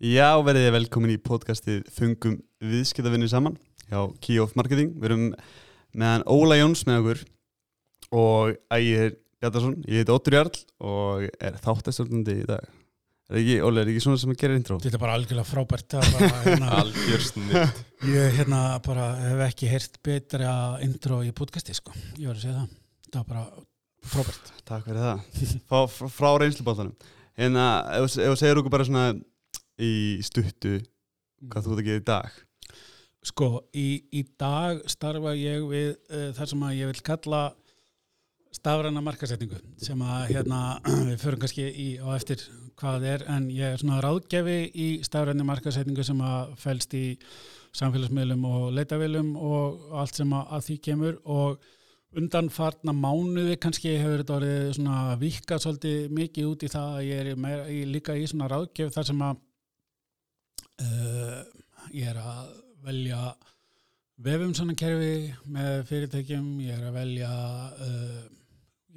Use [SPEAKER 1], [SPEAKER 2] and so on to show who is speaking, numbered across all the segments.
[SPEAKER 1] Já, verðið þið velkomin í podcastið Fungum viðskiptavinni saman hjá Key-Off Marketing. Við erum meðan Óla Jóns með okkur og Ægir Bjartarsson. Ég heiti Óttur Jarl og er þáttastjórnandi í dag. Er ekki, Óli, er ekki svona sem að gera intro?
[SPEAKER 2] Þetta er bara algjörlega frábært það bara, hérna,
[SPEAKER 3] Algjör snitt
[SPEAKER 2] Ég hérna bara hef ekki heyrt betra intro í podcasti sko. Ég var að segja það Það var bara frábært
[SPEAKER 1] Takk fyrir það. Frá, frá, frá reynslubátanum. Hérna, ef ef þú segir okkur bara svona í stuttu hvað þú ert að gera í dag.
[SPEAKER 2] Sko, í, í dag starfa ég við uh, þar sem að ég vil kalla stafræna markasetningu sem að hérna við förum kannski í á eftir hvað það er en ég er svona ráðgefi í stafræna markasetningu sem að fælst í samfélagsmiðlum og leitavélum og allt sem að, að því kemur og undanfarna mánuði kannski hefur þetta orðið svona vikað svolítið mikið út í það að ég er meira, í, líka í svona ráðgef þar sem að uh, ég er að velja vefum svona kerfi með fyrirtækjum, ég er að velja uh,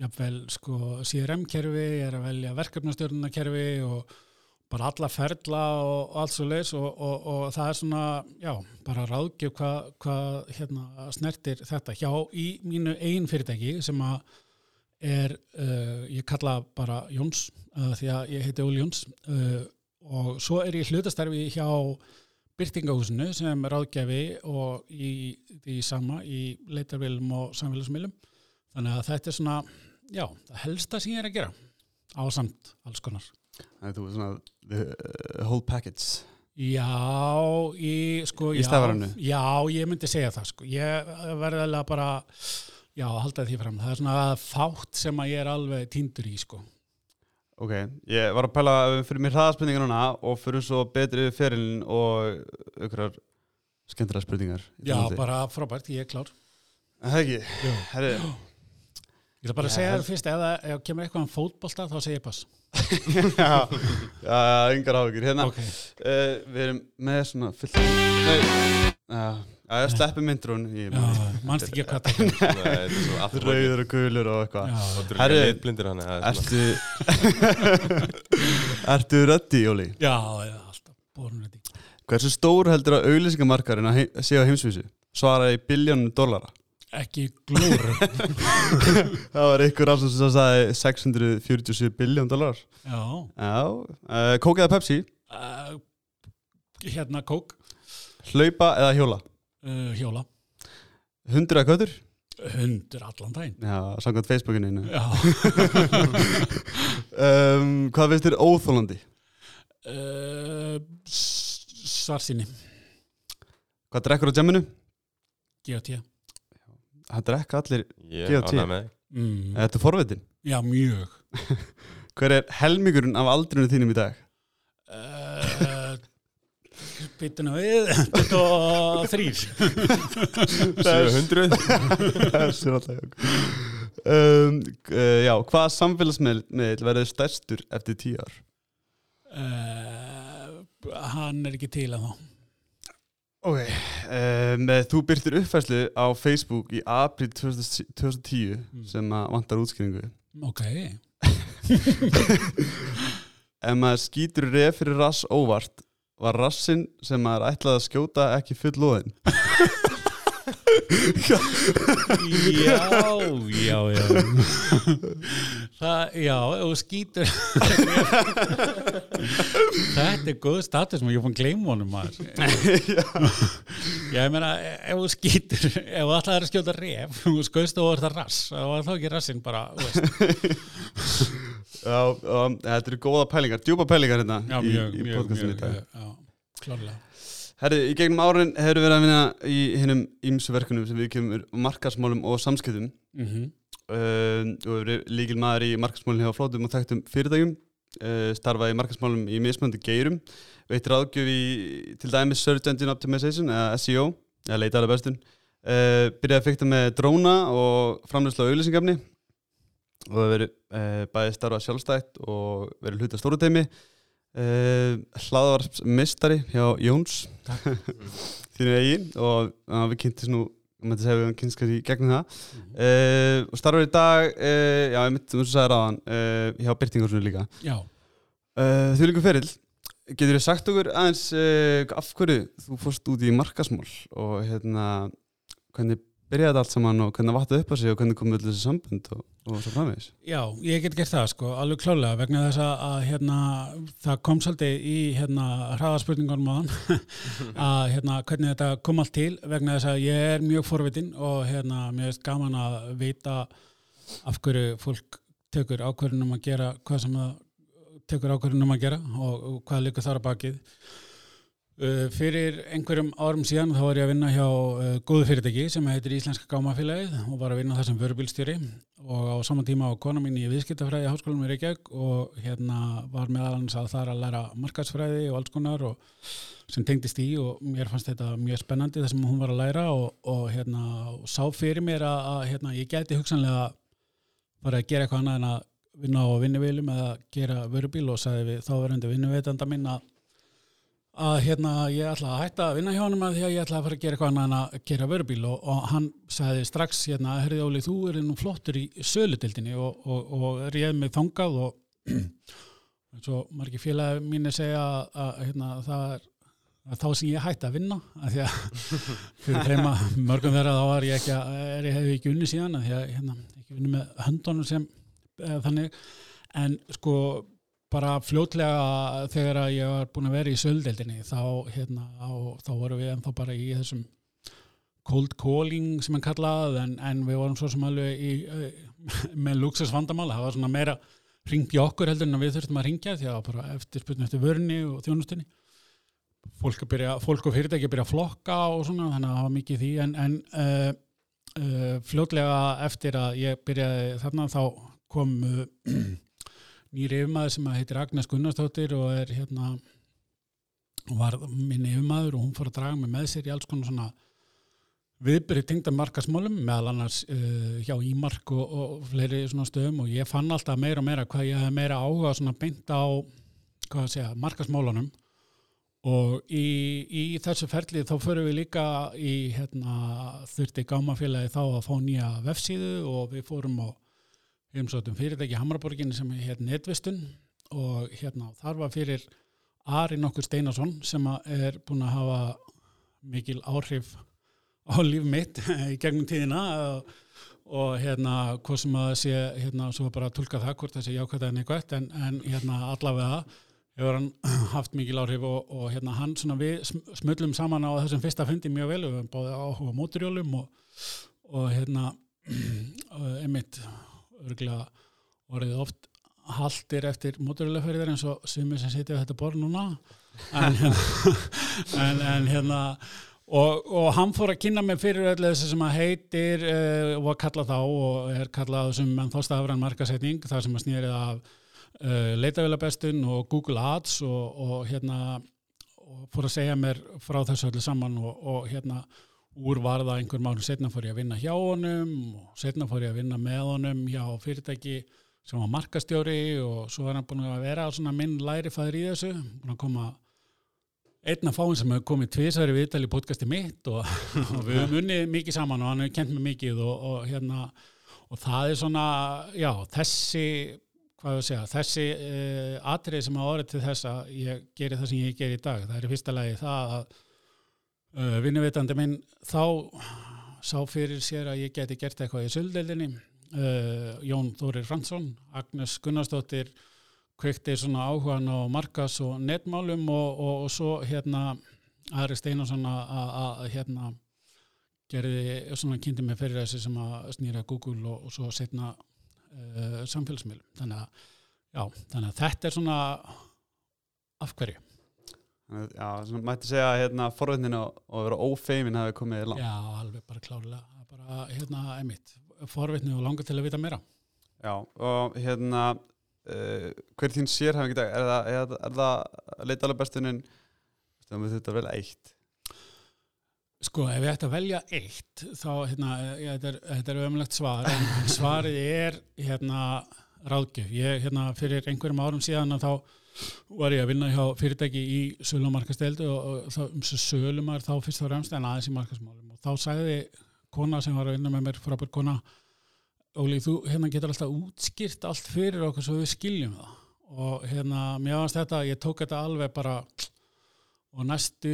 [SPEAKER 2] jafnvel sko CRM kerfi, ég er að velja verkefnastjórnuna kerfi og bara alla ferla og allt svo leis og, og, og það er svona, já, bara ráðgjöf hvað hva, hérna snertir þetta. Hjá í mínu eigin fyrirtæki sem að er, uh, ég kalla bara Jóns, því að ég heiti Óli Jóns uh, og svo er ég hlutastarfi hjá byrtingahúsinu sem er ráðgjafi og í því sama í leitarvilum og samfélagsmiðlum þannig að þetta er svona, já, það helsta sem ég er að gera á samt alls konar
[SPEAKER 1] Þannig að þú er svona the uh, whole package.
[SPEAKER 2] Já, í, sko,
[SPEAKER 1] Í
[SPEAKER 2] já,
[SPEAKER 1] stafrænu?
[SPEAKER 2] já, ég myndi segja það, sko. Ég verði alveg bara, já, halda því fram. Það er svona fátt sem að ég er alveg týndur í, sko.
[SPEAKER 1] Ok, ég var að pæla að fyrir mér hraðaspurningar núna og fyrir svo betri yfir ferilin og ykkurar skemmtilega spurningar.
[SPEAKER 2] Já,
[SPEAKER 1] framhaldi.
[SPEAKER 2] bara frábært, ég er klár.
[SPEAKER 1] Það ekki,
[SPEAKER 2] Já.
[SPEAKER 1] herri,
[SPEAKER 2] Ég ætla bara að
[SPEAKER 1] Já,
[SPEAKER 2] segja þér fyrst, ef það ef kemur eitthvað um fótbolta, þá segir ég pass.
[SPEAKER 1] já, yngar áhugir. Hérna,
[SPEAKER 2] Ok,
[SPEAKER 1] uh, við erum með svona fullt, nei, já, já, ég sleppi myndrún
[SPEAKER 2] mannst ekki hvað það er.
[SPEAKER 3] Nei, þetta er svo allt
[SPEAKER 1] rauður og gulur og eitthvað.
[SPEAKER 3] Það er litblindir hann það er
[SPEAKER 1] Ertu, ertu reddi, Jóli?
[SPEAKER 2] já, já, alltaf, borun þetta.
[SPEAKER 1] Hversu stór heldur að auglýsingamarkarinn að heim, sé á heimsvísu? Svaraði í biljónum dollara.
[SPEAKER 2] Ekki glóru.
[SPEAKER 1] Það var ykkur afsum sem sagði 647 biljón dólar.
[SPEAKER 2] já,
[SPEAKER 1] Já, uh, kók eða Pepsi,
[SPEAKER 2] uh, hérna kók,
[SPEAKER 1] hlaupa eða hjóla.
[SPEAKER 2] Uh, hjóla,
[SPEAKER 1] Hundur eða köttur?
[SPEAKER 2] hundur allan daginn.
[SPEAKER 1] Já, samkvæmt Facebookinu. einu.
[SPEAKER 2] Já.
[SPEAKER 1] Um, hvað finnst þér óþólandi?
[SPEAKER 2] Uh, svarsinni
[SPEAKER 1] Hvað drekkur á jamminu?
[SPEAKER 2] G.O.T.
[SPEAKER 1] Það drekka allir.
[SPEAKER 3] Ég
[SPEAKER 1] G.O.T..
[SPEAKER 2] Mm.
[SPEAKER 1] Þetta er forvitin.
[SPEAKER 2] Já, mjög
[SPEAKER 1] Hver er helmingurinn af aldrinu þínum í dag?
[SPEAKER 2] uh, Bytuna við. 23
[SPEAKER 3] 700
[SPEAKER 1] Þessi uh, Já, hvaða samfélagsmiðl verður stærstur eftir tíu ár?
[SPEAKER 2] uh, Hann er ekki til að þá
[SPEAKER 1] Ok, um, þú byrtir uppfærslu á Facebook í april 2010 2010
[SPEAKER 2] Mm.
[SPEAKER 1] sem að vantar útskýringu.
[SPEAKER 2] Ok.
[SPEAKER 1] Ef maður skýtur ref fyrir rass óvart, var rassin sem maður ætlaði að skjóta ekki full loðin?
[SPEAKER 2] Já, já, já. Það, já, þú skýtur Þetta er góð status sem ég að gleyma honum maður. Ég meina, ef þú skýtur ef þú ætlaði að skjóta ref þú skauðst og það rass þá var þá ekki rassinn bara, veist.
[SPEAKER 1] Já, þetta eru góða pælingar, djúpa pælingar hérna
[SPEAKER 2] Já,
[SPEAKER 1] í,
[SPEAKER 2] mjög,
[SPEAKER 1] í
[SPEAKER 2] mjög,
[SPEAKER 1] podcastinu
[SPEAKER 2] mjög,
[SPEAKER 1] í dag.
[SPEAKER 2] já, klárlega.
[SPEAKER 1] Herri, í gegnum árin hefur verið að vinna í hinnum ímsu verkunum sem við kemur markasmálum og samskiptum.
[SPEAKER 2] Mm -hmm.
[SPEAKER 1] uh, og hefur verið líkil maður í markasmálum hjá flótum og þekktum fyrirtægjum uh, starfaði í markasmálum í mismöndi geirum. Veitir ráðgjöf í til dæmis Search Engine Optimization eða SEO eða leita alveg bestun uh, byrjaði að fykta með dróna og framlýsla auðlýsingafni og hefur verið uh, bæði starfað sjálfstætt og verið hluta stóruteimi uh, hlaðavarpsmistari hjá Jóns. Þínu eigin og uh, við kynntis nú maður segja við hann kynst kannski í gegnum það. Uh, og starfar í dag uh, já, ég mitt, þú sagði ráðan uh, hjá Byrtingarsunu líka. Uh, Þú líka ferill getur þið sagt okkur aðeins af hverju þú fórst út í markasmál og hérna hvernig byrjaði þetta allt saman og hvernig vatnaði upp á sig og hvernig komið þessi sambund og, og svo framvegis?
[SPEAKER 2] Já, ég get gert það sko, alveg klálega vegna þess að, að hérna, það kom svolítið í hérna hraðarspurningunum á hann að hérna hvernig þetta kom allt til vegna þess að ég er mjög forvitin og hérna mér erst gaman að vita af hverju fólk tekur ákverðunum að gera hvað sem það tekur ákverðunum að gera og, og hvað líka þar að bakið fyrir einhverjum árum síðan þá var ég að vinna hjá uh, góðu fyrirtæki sem heitir Íslenska Gámafélagið og var að vinna það sem vörubílstjóri. Og á saman tíma á kona mín í viðskiptafræði háskólanum í Reykjavík og hérna var meðalans að það að læra markaðsfræði og alls konar og sem tengdist í og mér fannst þetta mjög spennandi það sem hún var að læra og, og hérna og sá fyrir mér að, að hérna, ég geti hugsanlega bara að gera eitthvað annað en að vinna á vinnuveilum eða gera vörubíl og sagði við þá að hérna ég ætla að hætta að vinna hjá hann að því að ég ætla að fara að gera eitthvað annað en að gera vörubíl og, og hann sagði strax hérna, herriði Óli, þú er nú flottur í sölutildinni og, og, og réð mig þangað og svo margir félagi mín er segja að, að hérna, það er að þá sem ég hætti að vinna að því að fyrir þeim að mörgum þeirra þá er ég ekki að, er ég hefði ekki unni síðan að því að hérna, ekki unni með höndunum sem eða, þannig. En sko bara fljótlega þegar ég var búin að vera í söldeldinni þá, hérna, á, þá vorum við ennþá bara í þessum cold calling sem hann kallaði en, en við vorum svo sem alveg í, með luxus vandamál það var svona meira ringi okkur heldur en við þurftum að ringja því að bara eftir spurning eftir vörni og þjónustinni fólk, byrja, fólk og fyrirtæki byrja að flokka og svona þannig að það var mikið því en, en uh, uh, fljótlega eftir að ég byrjaði þarna þá kom uh, nýri yfirmaður sem heitir Agnes Gunnarsdóttir og er hérna var minn yfirmaður og hún fór að draga mig með sér í alls konar svona viðbyrði tengda markasmálum meðal annars uh, hjá Ímark og, og fleiri svona stöðum og ég fann alltaf meira og meira hvað ég hef meira áhuga svona beint á segja, markasmálunum og í, í þessu ferli þá förum við líka í hérna, þurfti gámafélagi þá að fá nýja vefsíðu og við fórum á umsóttum fyrirtæki Hamraborgin sem er hérna netvistun og hérna þar var fyrir Ari nokkur Steinarsson sem er búin að hafa mikil áhrif á líf mitt í gegnum tíðina og, og hérna hvað sem að sé hérna svo bara að tulka það hvort þessi jákvæða en eitthvað en, en hérna allavega hefur hann haft mikil áhrif og, og hérna hann svona við smullum saman á þessum fyrsta fundi mjög vel við báðum áhuga móturjólum og, og hérna emitt örgulega orðið oft haldir eftir móturlegaferðir eins og sumir sem sitja á þetta borð núna. En, en, en hérna og, og hann fór að kynna mig fyrir öllu þessi sem að heitir uh, og að kalla þá og er kallað sem menn þóstafran markasetning þar sem að snýrið af uh, leitavélabestun og Google Ads og, og hérna og fór að segja mér frá þessu öllu saman og, og hérna úr varða einhver mánu setna fór ég að vinna hjá honum og setna fór ég að vinna með honum hjá fyrirtæki sem var markastjóri og svo er hann búin að vera svona minn lærifæður í þessu búin að koma einna fáinn sem hefur komið tviðsæri viðtal í podcasti mitt og, og við höfum unnið mikið saman og hann hefur kent mig mikið og, og hérna og það er svona, já, þessi hvað að segja, þessi uh, atrið sem hafa orðið til þess að ég geri það sem ég ger í dag, það er í fyrsta lagi það að uh, vinnuveitandi minn þá sá fyrir sér að ég geti gert eitthvað í söldeldinni uh, Jón Þórir Fransson Agnes Gunnarsdóttir kveikti svona áhugan á markas og netmálum og, og, og svo hérna Ari Steinarsson að hérna gerði svona kynnti mig fyrir þessi sem að snýra Google og, og svo setna uh, samfélagsmiðlum. Þannig að, já, þannig að þetta er svona af hverju
[SPEAKER 1] Já, svona mætti segja að hérna, forvöndinu og vera ófeimin hafi komið langt.
[SPEAKER 2] Já, alveg bara klálega, bara hérna, einmitt, forvöndinu og langar til að vita meira.
[SPEAKER 1] Já, og hérna, uh, hver þín sérhæfing í dag? Er það, er, er það leita alveg bestunin, þú veist þetta vel eitt?
[SPEAKER 2] Sko, ef ég ætti að velja eitt, þá, hérna, ég, þetta er, þetta er ömulegt svar, en svarið er, hérna, ráðgjöf. Ég, hérna, fyrir einhverjum árum síðan að þá var ég að vinna hjá fyrirtæki í sölumarkasteldu og, og um sölumar þá fyrst og fremst en aðeins í markasmálum og þá sagði kona sem var að vinna með mér frábært kona Óli þú hérna getur alltaf útskýrt allt fyrir okkur svo við skiljum það. Og hérna, mér varst þetta, ég tók þetta alveg bara og næstu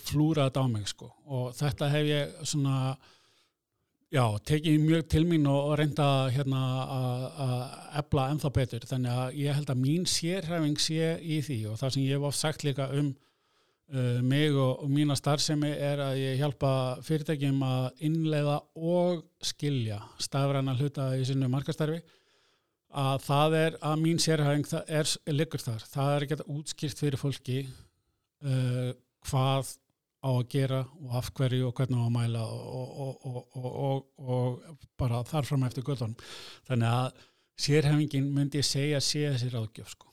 [SPEAKER 2] flúra þetta á mig sko. Og þetta hef ég svona já, tekið mjög til mín og, reynda hérna að ebla ennþá betur, þannig að ég held að mín sérhæfing sé í því og það sem ég hef oft sagt líka um uh, mig og, og mína starfsemi er að ég hjálpa fyrirtækjum að innleiða og skilja stafræna hluta í sinu markastarfi að það er að mín sérhæfing er, er liggur þar, það er ekki að útskýrt fyrir fólki uh, hvað á að gera og af hverju og hvernig á að mæla og, og, og, og bara þarfram eftir göttunum. Þannig að sérhefingin myndi ég segja sé þessi ráðgjöf sko.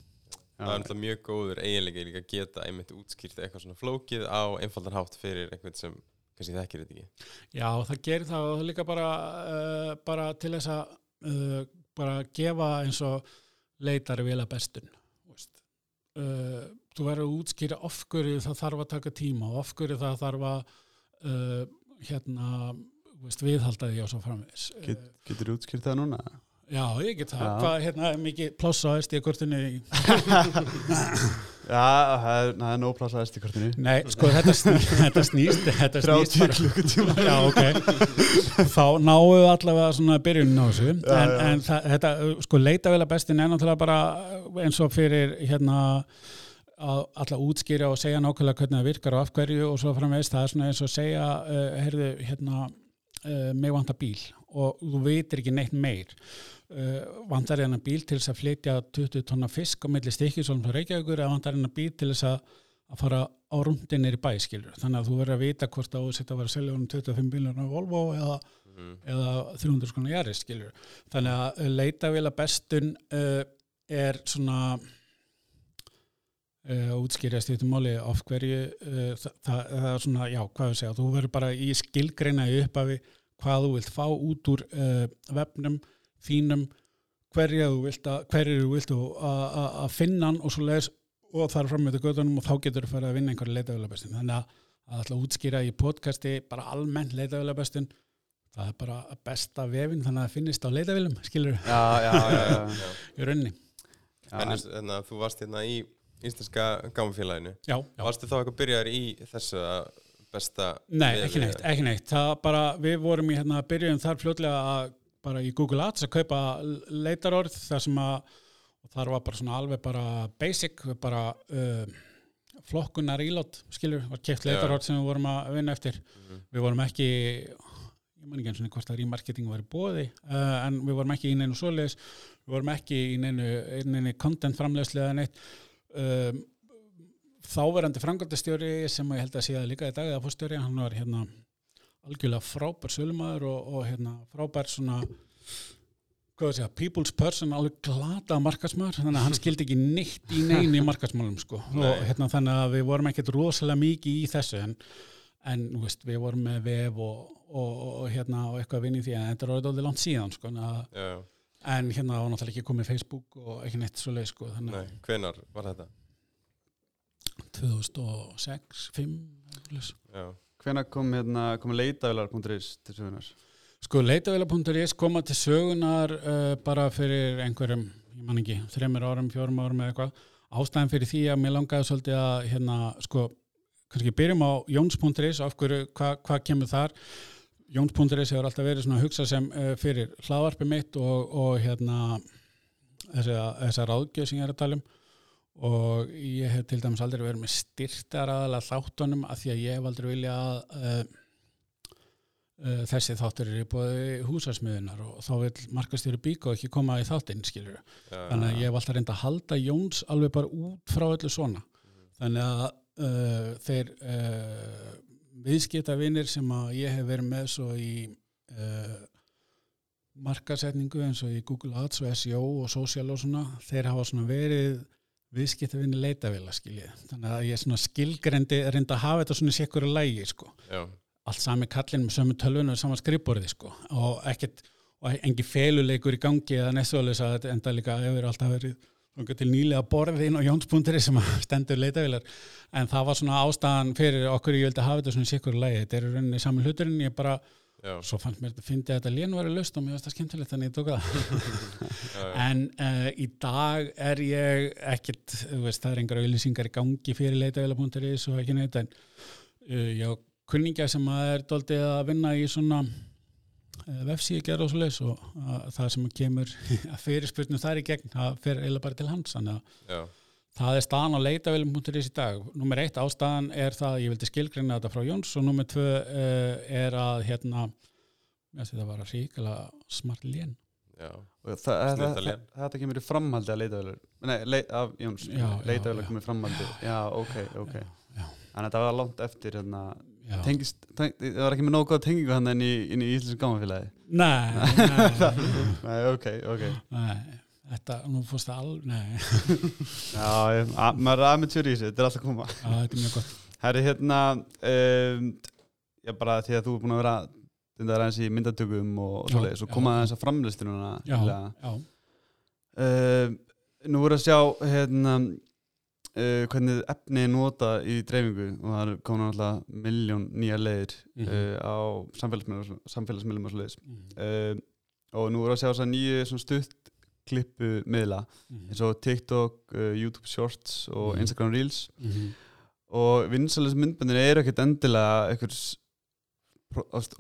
[SPEAKER 3] Það er náttúrulega mjög góður eiginlega líka að geta einmitt útskýrt eitthvað svona flókið á einfaldan hátt fyrir einhvern sem kannski þekkir þetta ekki.
[SPEAKER 2] Já, það gerir það og það líka bara, uh, bara til þess að uh, bara gefa eins og leitari vilja bestun. Uh, þú verður að útskýra ofgöru það þarf að taka tíma og ofgöru það þarf að uh, hérna, viðhalda því og svo framvegs
[SPEAKER 1] Get, Getur þú útskýrt það núna?
[SPEAKER 2] Já, ég get það, hvað hérna er mikið plássaðist í kortinu
[SPEAKER 1] Já, það er, er nóg plássaðist í kortinu.
[SPEAKER 2] Nei, sko þetta snýst þetta snýst, þetta snýst
[SPEAKER 1] 30 klukkutíma.
[SPEAKER 2] Já, ok. Þá náum við allavega svona byrjunin á þessu. Já, en, já. en það, þetta, sko leita vel að bestin er náttúrulega bara eins og fyrir hérna að alla útskýra og segja nákvæmlega hvernig það virkar og af hverju og svo framvegist það er svona eins og segja uh, heyrðu, hérna uh, mig vantar bíl og þú veitir ekki neitt meir uh, vantar hérna bíl til þess að flytja 20 tonna fisk á milli stikkisólum frá Reykjavíkur eða vantar hérna bíl til þess að, að fara á rundinir í bæ skilur þannig að þú verður að vita hvort að þú setja að vera að selja um 25 bílur á Volvo eða, mm. eða 300 skona jæri skilur þannig að leita vel að bestun er svona Uh, útskýrjast í þetta móli af hverju uh, það, það er svona, já, hvað við segja þú verður bara í skilgreina í upphafi hvað þú vilt fá út úr uh, vefnum, þínum hverju þú vilt að, þú vilt að finna hann og svo leiðis og þar fram með þetta gödunum og þá getur þú fyrir að vinna einhverju leitavölabestin þannig að það ætla að útskýra í podcasti bara almennt leitavölabestin það er bara besta vefin þannig að það finnist á leitavölum, skilur
[SPEAKER 1] Já, já, já, já.
[SPEAKER 2] í rauninni.
[SPEAKER 3] En þannig að þú varst hérna í íslenska gámafélaginu
[SPEAKER 2] Já,
[SPEAKER 3] já. Varstu þá eitthvað byrjar í þessu besta
[SPEAKER 2] Nei, ekki neitt, ekki neitt. Það bara, við vorum í hérna byrjum þar fljóðlega að bara í Google Ads að kaupa leitarorð þar sem að þar var bara svona alveg bara basic bara uh, flokkunar ílót, skilur, var kæft leitarorð sem við vorum að vinna eftir. Mm -hmm. við vorum ekki ég man ekki eins og hvort það remarketing var í bóði uh, en við vorum ekki í neinu svoleiðis. Við vorum ekki í neinu, neinu content framlegslega neitt. Um, þáverandi frangöldastjóri sem ég held að sé að líka í dag eða fórstjóri, hann var hérna algjörlega frábær sölumæður og, og hérna frábær svona Segja, people's person, alveg glata markasmör, þannig að hann skildi ekki neitt í neini markasmálum sko Nei. og hérna þannig að við vorum ekkert rosalega mikið í þessu en, en veist, við vorum með vef og, og, og hérna og eitthvað vinn í því að þetta er orðið langt síðan sko að, en hérna var náttúrulega ekki komið Facebook og ekki neitt svo leið sko
[SPEAKER 3] Nei, hvenar var þetta?
[SPEAKER 2] 2006, 2005
[SPEAKER 1] Hvenar kom, hérna, kom leitavilar.is til sögunar?
[SPEAKER 2] Sko leitavilar.is koma til sögunar uh, bara fyrir einhverjum, ég man ekki, þreymir árum, fjórum árum eða eitthvað. Ástæðan fyrir því að mér langaði svolítið að hérna, sko, kannski byrjum á jóns.is, af hverju, hvað hva kemur þar? Jóns.is hefur alltaf verið svona að hugsa sem uh, fyrir hlaðvarpi mitt og, og hérna þessar ráðgjöð sem ég er að tala um og ég hef til dæmis aldrei verið með styrtar aðalega þáttunum af því að ég hef aldrei vilja að uh, uh, þessi þáttur er í bóði húsasmiðunar og þá vil markastjóri bíka og ekki koma í þáttinn skilur ja, þannig að ég hef alltaf reynda að halda Jóns alveg bara út frá öllu svona mm. þannig að uh, þeir viðskiptavinir sem að ég hef verið með svo í markasetningu eins og í Google Ads og SEO og social og svona þeir hafa svona verið viðskiptavinni leitavila skiljið þannig að ég er svona skilgrendi reynda að hafa þetta svona sékur að lægi sko. Já. allt sami kallin með sömu tölvun og sama skrifborði sko. Og ekkert og engi feluleikur í gangi eða nessualis að þetta enda líka hefur alltaf verið til nýlega borðin og jónspunktur sem stendur leitavilar en það var svona ástæðan fyrir okkur ég vildi hafa þetta svona sékur að lægi þetta er rauninni saman hluturinn ég bara
[SPEAKER 3] já,
[SPEAKER 2] svo fannst mér þetta fyndi að þetta lén var löst og mér finnst það skemmtilegt þannig ég tók það. En uh, í dag er ég þú veist, það er engar auðlýsingar í gangi fyrir leitavéla.is og ekki neitt en uh, já, kunningja sem að er doldið að vinna í svona uh, vefsíðu gerð og svo leis og það sem kemur að fyrirspurnum þar í gegn, það fer eiginlega bara til hans þannig að Það er staðan á leitavélum.is í dag. Númer eitt ástæðan er það að ég vildi skilgreina þetta frá Jóns og númer tvö uh, er að hérna, þetta var að ríkala smart lén.
[SPEAKER 1] það, það, það, þetta kemur í framhaldi að leitavelur Nei, leit, af Jóns. Leitavelur kemur í framhaldi. Já, ok, ok.
[SPEAKER 2] Já, já,
[SPEAKER 1] Þannig að þetta var langt eftir hérna, tengist, teng, Það var ekki með nógu góða tengingu hann en í, í Íslands gámanfélagi
[SPEAKER 2] Nei, nei,
[SPEAKER 1] Nei, ok, ok.
[SPEAKER 2] Nei, þetta, nú fórst það alveg, nei,
[SPEAKER 1] Já, ég- a- maður er amatjör í þessu, þetta er alltaf að koma
[SPEAKER 2] já, þetta er mjög gott.
[SPEAKER 1] Herri, hérna um, Já, bara því að þú er búin að vera þetta er aðeins í myndatökum og, og svoleiðis og
[SPEAKER 2] já.
[SPEAKER 1] koma aðeins að framlistununa
[SPEAKER 2] Já, já,
[SPEAKER 1] uh, Nú voru að sjá hérna uh, hvernig efni er nota í dreifingu og það er komin alltaf miljón nýja leiðir
[SPEAKER 2] Mhm.
[SPEAKER 1] uh, á samfélagsmiðlum og svoleiðis
[SPEAKER 2] Mhm,
[SPEAKER 1] uh, og nú voru að sjá þess að nýju stutt klippu miðla
[SPEAKER 2] mhm,
[SPEAKER 1] eins og TikTok, uh, YouTube Shorts og
[SPEAKER 2] Mhm.
[SPEAKER 1] Instagram Reels
[SPEAKER 2] mhm,
[SPEAKER 1] og vinsalis myndböndin eru ekkert endilega einhvers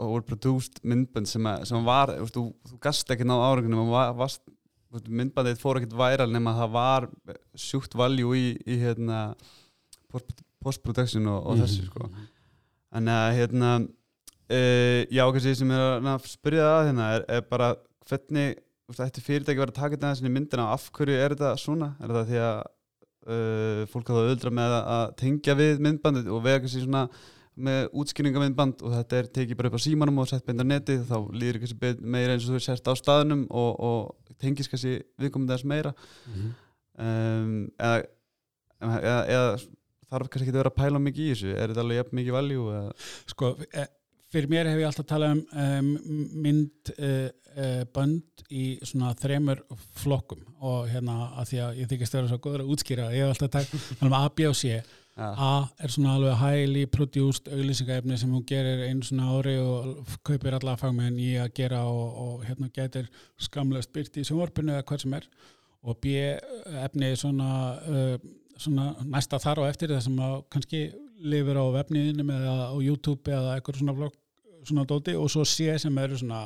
[SPEAKER 1] overproduced myndbönd sem, að, sem var, veist, þú, þú gast ekki ná veist, myndbandið fór ekkert væral nema að það var sjúkt valjú í, í hérna, post- post-production og, og þessu sko.
[SPEAKER 2] mhm,
[SPEAKER 1] Þannig að hérna uh, já, kannski sem er að spyrja það að hérna er, er bara hvernig ætti fyrirtæki verið að taka þetta aðeins í myndina af hverju er þetta svona? Er það því að uh, fólk hafa öldra með að- tengja við myndbandið og vera kannski svona með útskýringa myndband og þetta er tekið bara upp á símanum og sett beint á netið þá líður kannski meira eins og þú er sett á staðnum og, og tengist kannski viðkomandi þess meira
[SPEAKER 2] mhm.
[SPEAKER 1] um, eða, eða, eða þarf kannski ekki að vera að pæla mikið í þessu er þetta alveg jafn mikið valjú
[SPEAKER 2] Sko, eh, fyrir mér hef ég alltaf talað um um, mynd uh, uh, bönd í svona þremur flokkum og hérna að því að ég þykist að vera svo góður að útskýra ég hef alltaf talað um A, B og C.
[SPEAKER 1] Ja.
[SPEAKER 2] A er svona alveg highly produced auglýsingaefni sem hún gerir einu svona ári og kaupir alla fagmenn í að gera og, og hérna getur skamlega spyrt í sjónvarpinu eða hvað sem er. Og B efni er svona, uh, svona næsta þar og eftir það sem að kannski lifir á vefniðinum eða á YouTube eða eitthvað svona vlog svona dóti og svo C sem eru svona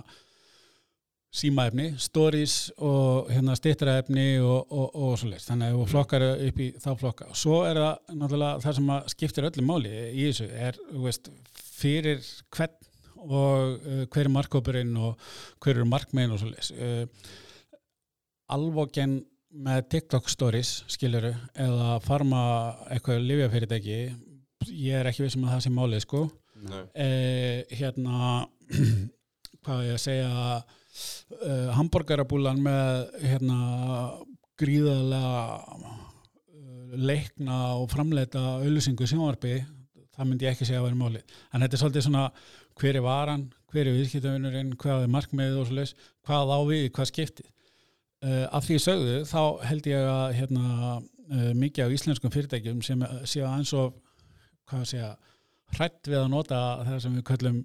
[SPEAKER 2] símaefni, stories og hérna stittraefni og, og, og svo leist, þannig að þú flokkar upp í þá flokka. Og svo er það náttúrulega það sem skiptir öllu máli í þessu er, þú veist, fyrir hvern og uh, hver er markkópurinn og hver eru markmiðin og svo leist uh, alvoken með TikTok stories skiluru eða farma eitthvað livjafyrirtæki ég er ekki vissum að það sé málið sko. Eh, hérna hvað á ég að segja uh, hambúrgarabúlan með hérna gríðarlega uh, leikna og framleita auðlýsingu í sjónvarpi það myndi ég ekki segja að vera málið. En þetta er svolítið svona hver er varan, hver er viðskiptavinurinn hvað er markmiðið og svo leis hvað á við, hvað skiptið uh, af því sögðu þá held ég að hérna, uh, mikið af íslenskum fyrirtækjum sem séu aðeins og hvað að segja hrætt við að nota það sem við köllum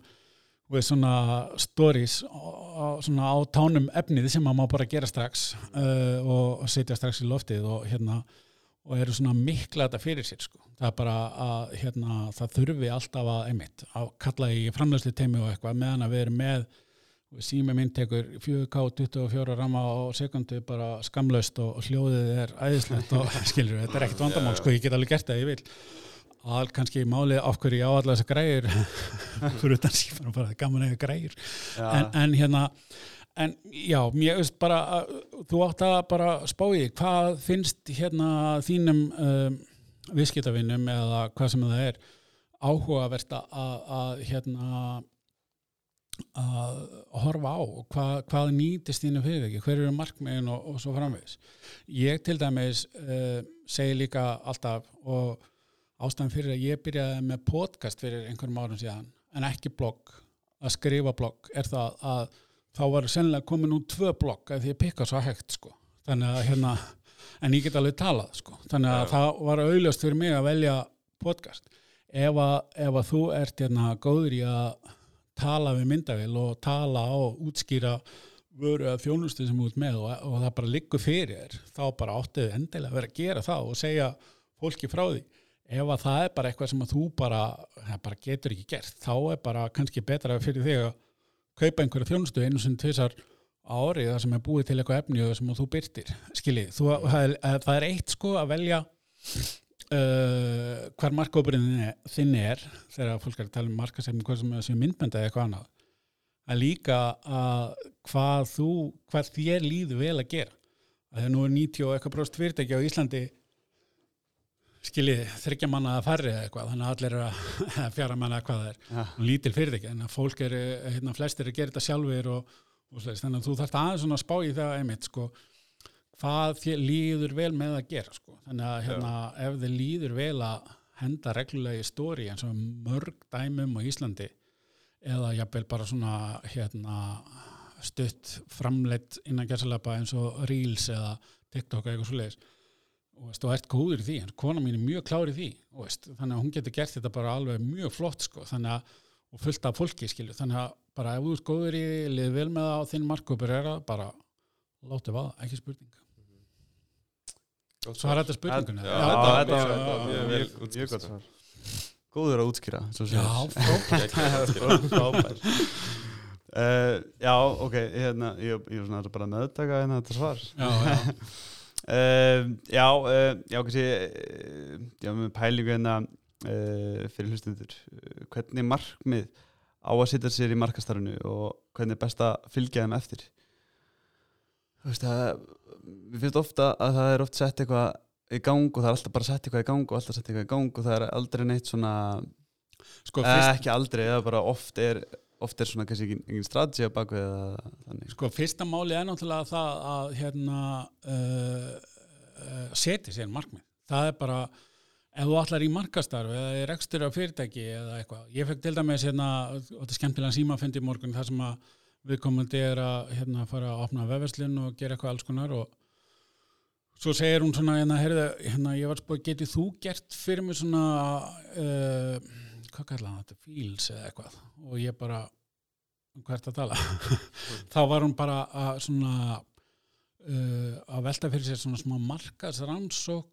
[SPEAKER 2] við svona stories svona á tánum efnið sem að má bara gera strax uh, og, setja strax í loftið og hérna og eru svona mikla þetta fyrir sér sko. það er bara að hérna, það þurfi alltaf að einmitt að kalla í framlegslu teimi og eitthvað meðan að við erum með sími minn tekur 4K 24 rama á sekundu bara skamlaust og hljóðið er æðislegt og skilur við, þetta er ekkert vandamál sko, ég get alveg gert það, ég vil all kannski málið af hverju ég á allar þessar græður fyrir utan sífan og bara gaman eða græður
[SPEAKER 1] Já.
[SPEAKER 2] en, en hérna en já, mér veist bara að, þú átt að bara spá í hvað finnst hérna þínum um, viðskiptavinnum eða hvað sem það er áhugavert að, að hérna að horfa á hvað, hvað nýtist þínu fyrirtæki, hver eru markmiðin og, og svo framvegis. Ég til dæmis uh, segi líka alltaf og ástæðan fyrir að ég byrjaði með podcast fyrir einhverjum árum síðan en ekki blogg, að skrifa blogg er það að þá var sennilega komin út tvö blogg að því ég pikka svo hægt sko. Þannig að hérna en ég get alveg talað sko. Þannig að
[SPEAKER 3] Já.
[SPEAKER 2] það var auðljóst fyrir mig að velja podcast. Ef að, ef að þú ert hérna góður í að tala við myndavél og tala og útskýra vöru að þjónustu sem út með og, og það bara liggur fyrir þá bara áttið endilega að vera að gera það og segja fólki frá því ef að það er bara eitthvað sem að þú bara, bara getur ekki gert þá er bara kannski betra fyrir þig að kaupa einhverja þjónustu einu sem tvisar árið það sem er búið til eitthvað efni og sem þú byrtir skiljið, þú, það, er, eitt sko að velja uh, hver markkópurinn þinn er þegar fólk er að tala um markasefni hvað sem er myndbenda eða eitthvað annað að líka að hvað þú, hvað þér líður vel að gera. Að það nú er 90 og eitthvað bróst fyrirtæki á Íslandi skiljið þryggja manna að farri eða eitthvað þannig að allir er að fjara manna hvað það er
[SPEAKER 1] Ja.
[SPEAKER 2] lítil fyrirtæki en að fólk er, hérna, flestir er að gera þetta sjálfur og, og slæst, þannig að þú þarft aðeins svona að spá í það einmitt sko hvað þér líður vel með að gera sko. þannig að hérna, ef þið líður vel að henda reglulega í stóri eins og mörg dæmum á Íslandi eða jafnvel bara svona hérna, stutt framleitt innan gerðsalapa eins og Reels eða TikTok eða eitthvað svo leiðis og ert góður í því, en kona mín er mjög klár í því og veist, þannig að hún getur gert þetta bara alveg mjög flott sko, þannig að og fullt af fólki skilju, þannig að bara ef þú ert góður í, liði vel með það á þinn markkópur er það bara látið vaða, ekki spurning. Svo er þetta spurningunni.
[SPEAKER 3] Já, þetta-
[SPEAKER 1] var mjög gott svar. Góður að útskýra,
[SPEAKER 2] já, frábært.
[SPEAKER 1] Frábær. Uh, já, ok, hérna, ég, ég var svona bara að meðtaka hérna þetta svar.
[SPEAKER 2] já, já,
[SPEAKER 1] Uh, já, uh, já, kannski, uh, já, með pælingu hérna uh, fyrir hlustundur. Uh, hvernig markmið á að setja sér í markastarfinu og hvernig er best að fylgja þeim eftir? Þú veist, það, við finnst ofta að það er oft sett eitthvað í gang og það er alltaf bara sett eitthvað í gang og alltaf sett eitthvað í gang og það er aldrei neitt svona
[SPEAKER 2] sko
[SPEAKER 1] eh,
[SPEAKER 2] fyrst,
[SPEAKER 1] ekki aldrei, eða bara oft er oft er svona kannski engin, engin strategi baku eða þannig.
[SPEAKER 2] Sko fyrsta máli er náttúrulega það að hérna uh, uh, setja sér markmið. Það er bara ef þú allar í markastarf eða er ekstur á fyrirtæki eða eitthvað, ég fekk til dæmis hérna, og þetta er skemmtilega símafundi í morgun þar sem að viðkomandi er að hérna, fara að opna vefverslun og gera eitthvað alls konar og svo segir hún svona hérna, heyrðu, hérna ég var spóð, getið þú gert fyrir mig svona uh, hvað kallaði þetta, feels eða eitthvað. Og ég bara um hvað ert að tala? Þá var hún bara að svona uh, að velta fyrir sér svona smá markasrannsókn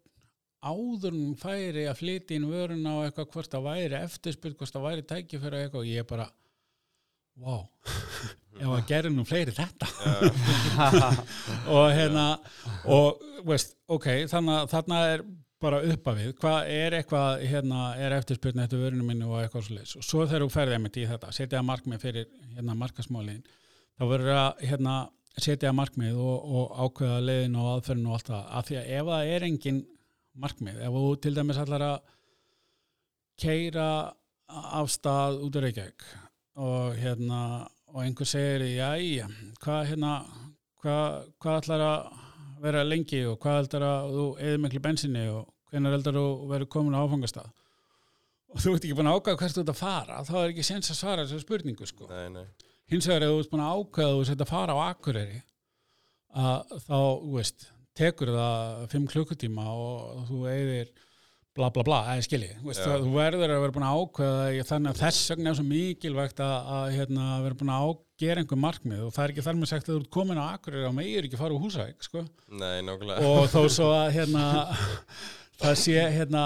[SPEAKER 2] áður hún færi að flytja inn vöruna og eitthvað hvort það væri eftirspyrt, hvort það væri tækifæri eitthvað. Og ég bara wow, ef að gera nú fleiri þetta. Og hérna og veist, ok, þannig að þarna er bara uppa við, hvað er eitthvað hérna, er eftirspyrna eftir vörunum minni og eitthvað svo leys og svo þegar þú ferðið mitt í þetta setja markmið fyrir hérna markasmálin þá verður að hérna setja markmið og, og ákveða leiðin og aðferðin og allt það, af því að ef það er engin markmið, ef þú til dæmis allar að keira af stað út af Reykjavík og hérna og einhver segir, já, hvað hérna hvað, hvað ætlar að vera lengi og hvað heldur að þú eða miklu bensinni og hvenær heldur þú verður komin á áfangastað og þú ert ekki búin að ákvæða hvert þú ert að fara þá er ekki sens að svara þessu spurningu sko.
[SPEAKER 3] Nei, nei
[SPEAKER 2] hins vegar ef þú ert búin að ákvæða þú sett að fara á Akureyri að þá, þú veist tekur það fimm klukkutíma og þú eigðir bla bla bla, eða skilji, þú, verður að vera búin að ákveða þannig að þess vegna er svo mikilvægt að, að hérna, vera búin að á, gera einhver markmið. Og það er ekki þar með sagt að þú ert komin á Akureyri og megir ekki fara úr húsæk sko.
[SPEAKER 3] Nei,
[SPEAKER 2] og þó svo að hérna, það sé hérna,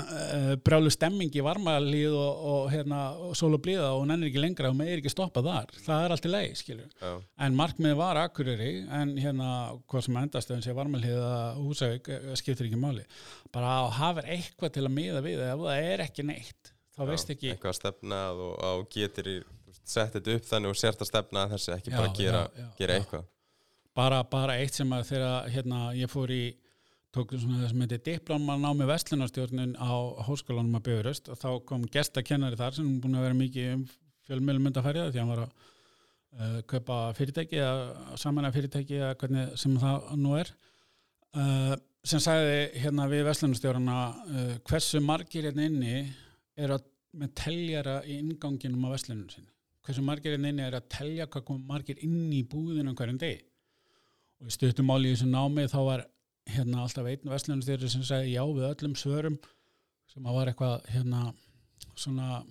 [SPEAKER 2] brjálu stemming í varmalíð og, og, hérna, og sól og blíða og hún ennir ekki lengra og með er ekki stoppað þar. Það er allt í leið, skilju
[SPEAKER 3] Já,
[SPEAKER 2] en markmið var Akureyri en hérna, hvað sem endast en sé varmalíð að húsavík eh, skiptir ekki máli. Bara að hafa eitthvað til að miða við ef það er ekki neitt þá veist ekki
[SPEAKER 3] Eitthvað að stefna að og, og getur í sett þetta upp þannig og sért að stefna þessi ekki bara
[SPEAKER 2] Já,
[SPEAKER 3] gera,
[SPEAKER 2] já, já,
[SPEAKER 3] gera
[SPEAKER 2] já.
[SPEAKER 3] eitthvað.
[SPEAKER 2] Bara, bara eitt sem að þegar hérna, ég fór í tók svona það sem heitir diplóman námi vestlunarstjórnin á háskólanum að Bifuröst og þá kom gestakennari þar sem búin að vera mikið um fjölmjölum myndafærið því hann var að uh, kaupa fyrirtæki eða samanlega fyrirtæki eða hvernig sem það nú er. Uh, sem sagði hérna við vestlunarstjórnana uh, hversu margir hérna inni er að með teljara í inganginum á vestlunum sinni? Hversu margir hérna inni er að telja hvað margir inn í búðinu hverjum degi? Og í stuttum máli í þessu námi þá var hérna alltaf einn vestlunarstjóri sem sagði já við öllum svörum sem að var eitthvað hérna svona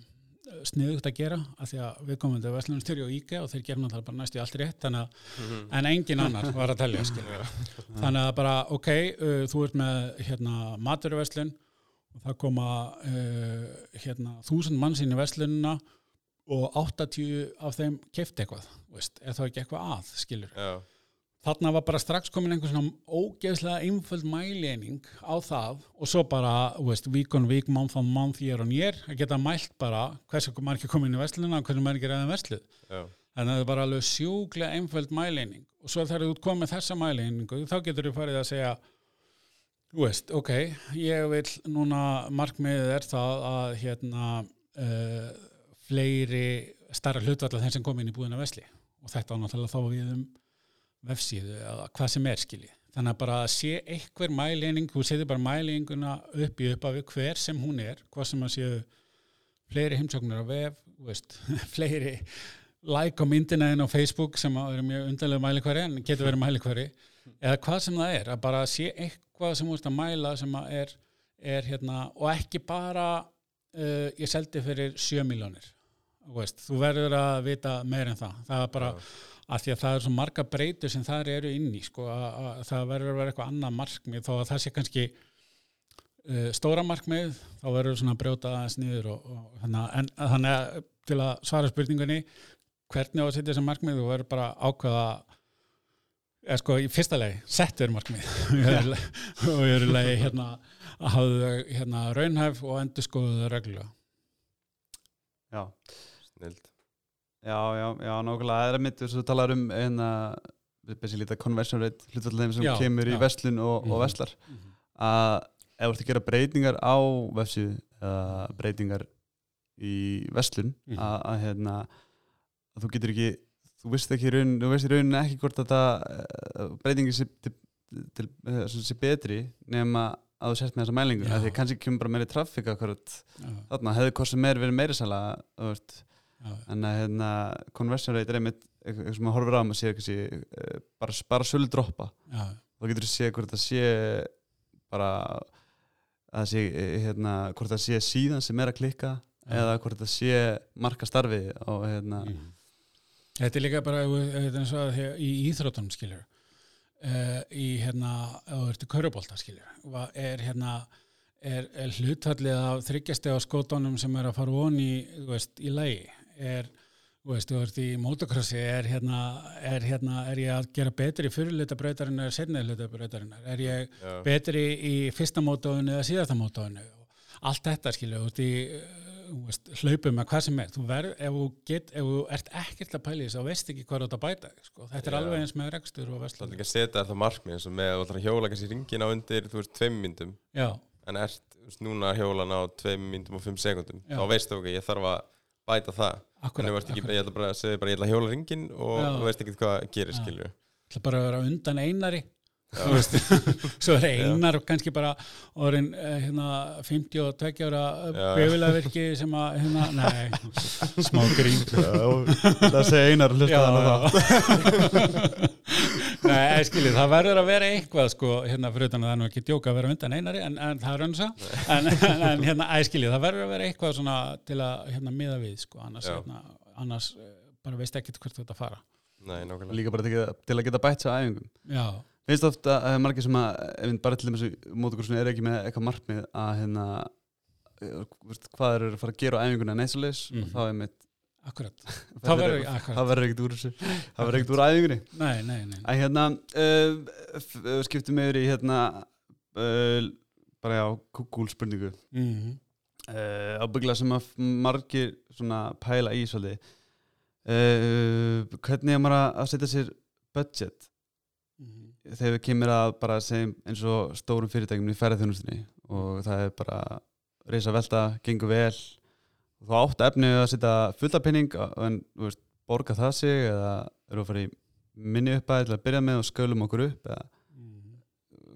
[SPEAKER 2] sniðugt að gera af því að við komum til Vestlunarstyrju og IKEA og þeir gerum náttúrulega bara næstu allt rétt að,
[SPEAKER 3] Mhm.
[SPEAKER 2] en engin annar var að telja þannig að bara ok, uh, þú ert með hérna, maturverslun og það koma uh, hérna, þúsund manns inn í verslunina og 80 af þeim kefti eitthvað, veist, er þá ekki eitthvað að skilur
[SPEAKER 3] Já,
[SPEAKER 2] þarna var bara strax komin einhver svona ógeðslega einföld mæleining á það og svo bara, veist, week on week, month on month, year on year að geta mælt bara hversu margir komin í verslunina og hversu margir eða versluð
[SPEAKER 3] já,
[SPEAKER 2] þannig að það er bara alveg sjúklega einföld mæleining og svo þegar þú ert komið með þessa mæleiningu þá getur þú farið að segja þú veist, ok, ég vil núna markmiðið er það að hérna uh, fleiri starra hlutvalla þeim sem kom inn í búðina vesli. Og þetta á náttúrulega þá við um vefsíðu eða hvað sem er skilji. Þannig að bara að sé einhver mæleining þú setur bara mæleininguna upp í upphafi hver sem hún er, hvað sem að séu fleiri heimsóknir á vef veist, fleiri like á myndina en á Facebook sem vera mjög undarlega mælikværi en getur verið mælikværi eða hvað sem það er, að bara sé eitthvað sem veist að mæla sem að er, er hérna, og ekki bara uh, ég seldi fyrir 7 miljónir þú verður að vita meir en það, það er bara að því að það er svo marga breytur sem það eru inn í sko, að, að það verður að vera eitthvað annað markmið. Þó að það sé kannski uh, stóra markmið þá verður svona að brjóta aðeins niður og, og, hana, en þannig að til að svara spurningunni hvernig á að setja þessa markmið? Þú verður bara að ákveða eða sko í fyrsta legi settur markmið. Og í öðru legi hérna að hafa þau hérna raunhæf og endur skoðu þau reglulega
[SPEAKER 1] Já,
[SPEAKER 3] snild
[SPEAKER 1] já, já, já, nákvæmlega það er að mitt þess að þú talar um basically þetta conversion rate hlutfall þeim sem
[SPEAKER 2] Já,
[SPEAKER 1] kemur í
[SPEAKER 2] já.
[SPEAKER 1] verslun og,
[SPEAKER 2] Mhm.
[SPEAKER 1] og verslar að ef þú ert að gera breytingar á vefsíðu eða breytingar í verslun
[SPEAKER 2] Mhm.
[SPEAKER 1] að, að hérna að þú getur ekki þú veist ekki raun, þú veist í rauninni ekki hvort að það breytingi sé, til, til, eh, sé betri nema að þú sért með þessa mælingu
[SPEAKER 2] Já.
[SPEAKER 1] því kannski kemur bara meiri traffík akkurat
[SPEAKER 2] já,
[SPEAKER 1] þarna hefði hvort sem er verið meiri sala þú veist en að hérna conversion rate er einmitt eitthvað sem maður horfir á maður sé sé eh, bara, bara sölu droppa
[SPEAKER 2] já,
[SPEAKER 1] þá getur þú sé hvort það sé bara að sé eh, hérna hvort það sé síðan sem er að klikka
[SPEAKER 2] Já.
[SPEAKER 1] eða hvort það sé marka starfi og hérna.
[SPEAKER 2] Mhm. Þetta er líka bara og að í íþróttunum skilur uh, í hérna ef þú ert í körubólta skilur va- er hérna er, er hlutfallið af þryggjastega skótonum sem er að fara von í, í lagi er, þú veist, þú ert í motocrossi er hérna, er hérna er ég að gera betri hluta breytarinn er ég
[SPEAKER 3] Já,
[SPEAKER 2] betri í fyrsta mótóinu eða síðasta mótóinu allt þetta skilju þú ert í þú veist, hlaupum með hvað sem er. Þú verð, ef þú, get, ef þú ert ekkert að pæla í þess þá veist ekki hvað þú ert að bæta sko. þetta er
[SPEAKER 3] Já.
[SPEAKER 2] alveg eins með rekstur og
[SPEAKER 3] það er líka að setja það markmið eins og með að þú ætlar að hjóla kannski ringin á undir, þú veist, tveim myndum
[SPEAKER 2] já,
[SPEAKER 3] en ert þú veist, núna að hjóla á tveim myndum og fimm sekundum þá veistu ok, ég þarf að bæta það. En
[SPEAKER 2] akkurat,
[SPEAKER 3] þú veist ekki, ég ætla bara að segja bara ég ætla að hjóla ringin og
[SPEAKER 2] Já.
[SPEAKER 3] þú veist ekki hvað gerir
[SPEAKER 2] Já.
[SPEAKER 3] skilju
[SPEAKER 2] ætla bara að vera undan einari. Þú veist, svo er einar kannski bara orðin eh, hérna, 52 ára
[SPEAKER 3] Já.
[SPEAKER 2] befilaverki sem að hérna, nei, smá grín.
[SPEAKER 1] Það sé einar hlusta
[SPEAKER 2] Já,
[SPEAKER 1] þannig að
[SPEAKER 2] Nei, skilji, það verður að vera eitthvað sko, hérna fyrir utan að það er nú ekki djóka að vera undan einari en, en það er önsa en, en, en hérna, æskilji, það verður að vera eitthvað svona til að hérna miða við sko, annars, hérna, annars eh, bara veist ekkert hvert þú ert að fara.
[SPEAKER 3] Nei, nákvæmlega.
[SPEAKER 1] Líka bara til, að- til að geta bætt sér á æfingum.
[SPEAKER 2] Já,
[SPEAKER 1] finnst ofta að það er margir sem að ef við bara til dæmis mótokursunni er ekki með eitthvað markmið að hérna eh, hvað þeir eru að fara að gera á æfinguna neitt svo leis
[SPEAKER 2] Mhm.
[SPEAKER 1] og þá er mitt
[SPEAKER 2] akkurat. Það verður,
[SPEAKER 1] ekkert úr þessu. Það verður ekkert úr æfingunni.
[SPEAKER 2] Nei, nei, nei
[SPEAKER 1] að hérna uh, skiptum yfir í hérna uh, bara já, Google spurningu.
[SPEAKER 2] Mm -hmm.
[SPEAKER 1] uh, ábyggla sem að margir svona pæla í svolítið. Hvernig er maður að setja sér budget? Þegar við kemur að bara segjum eins og stórum fyrirtækjum í ferðarþjónustinni og það er bara reysa velta, gengur vel þú átt efni að setja fulla penning en þú veist, borga það sig eða eru að fara í minni uppæð til að byrja með og skölum okkur upp eða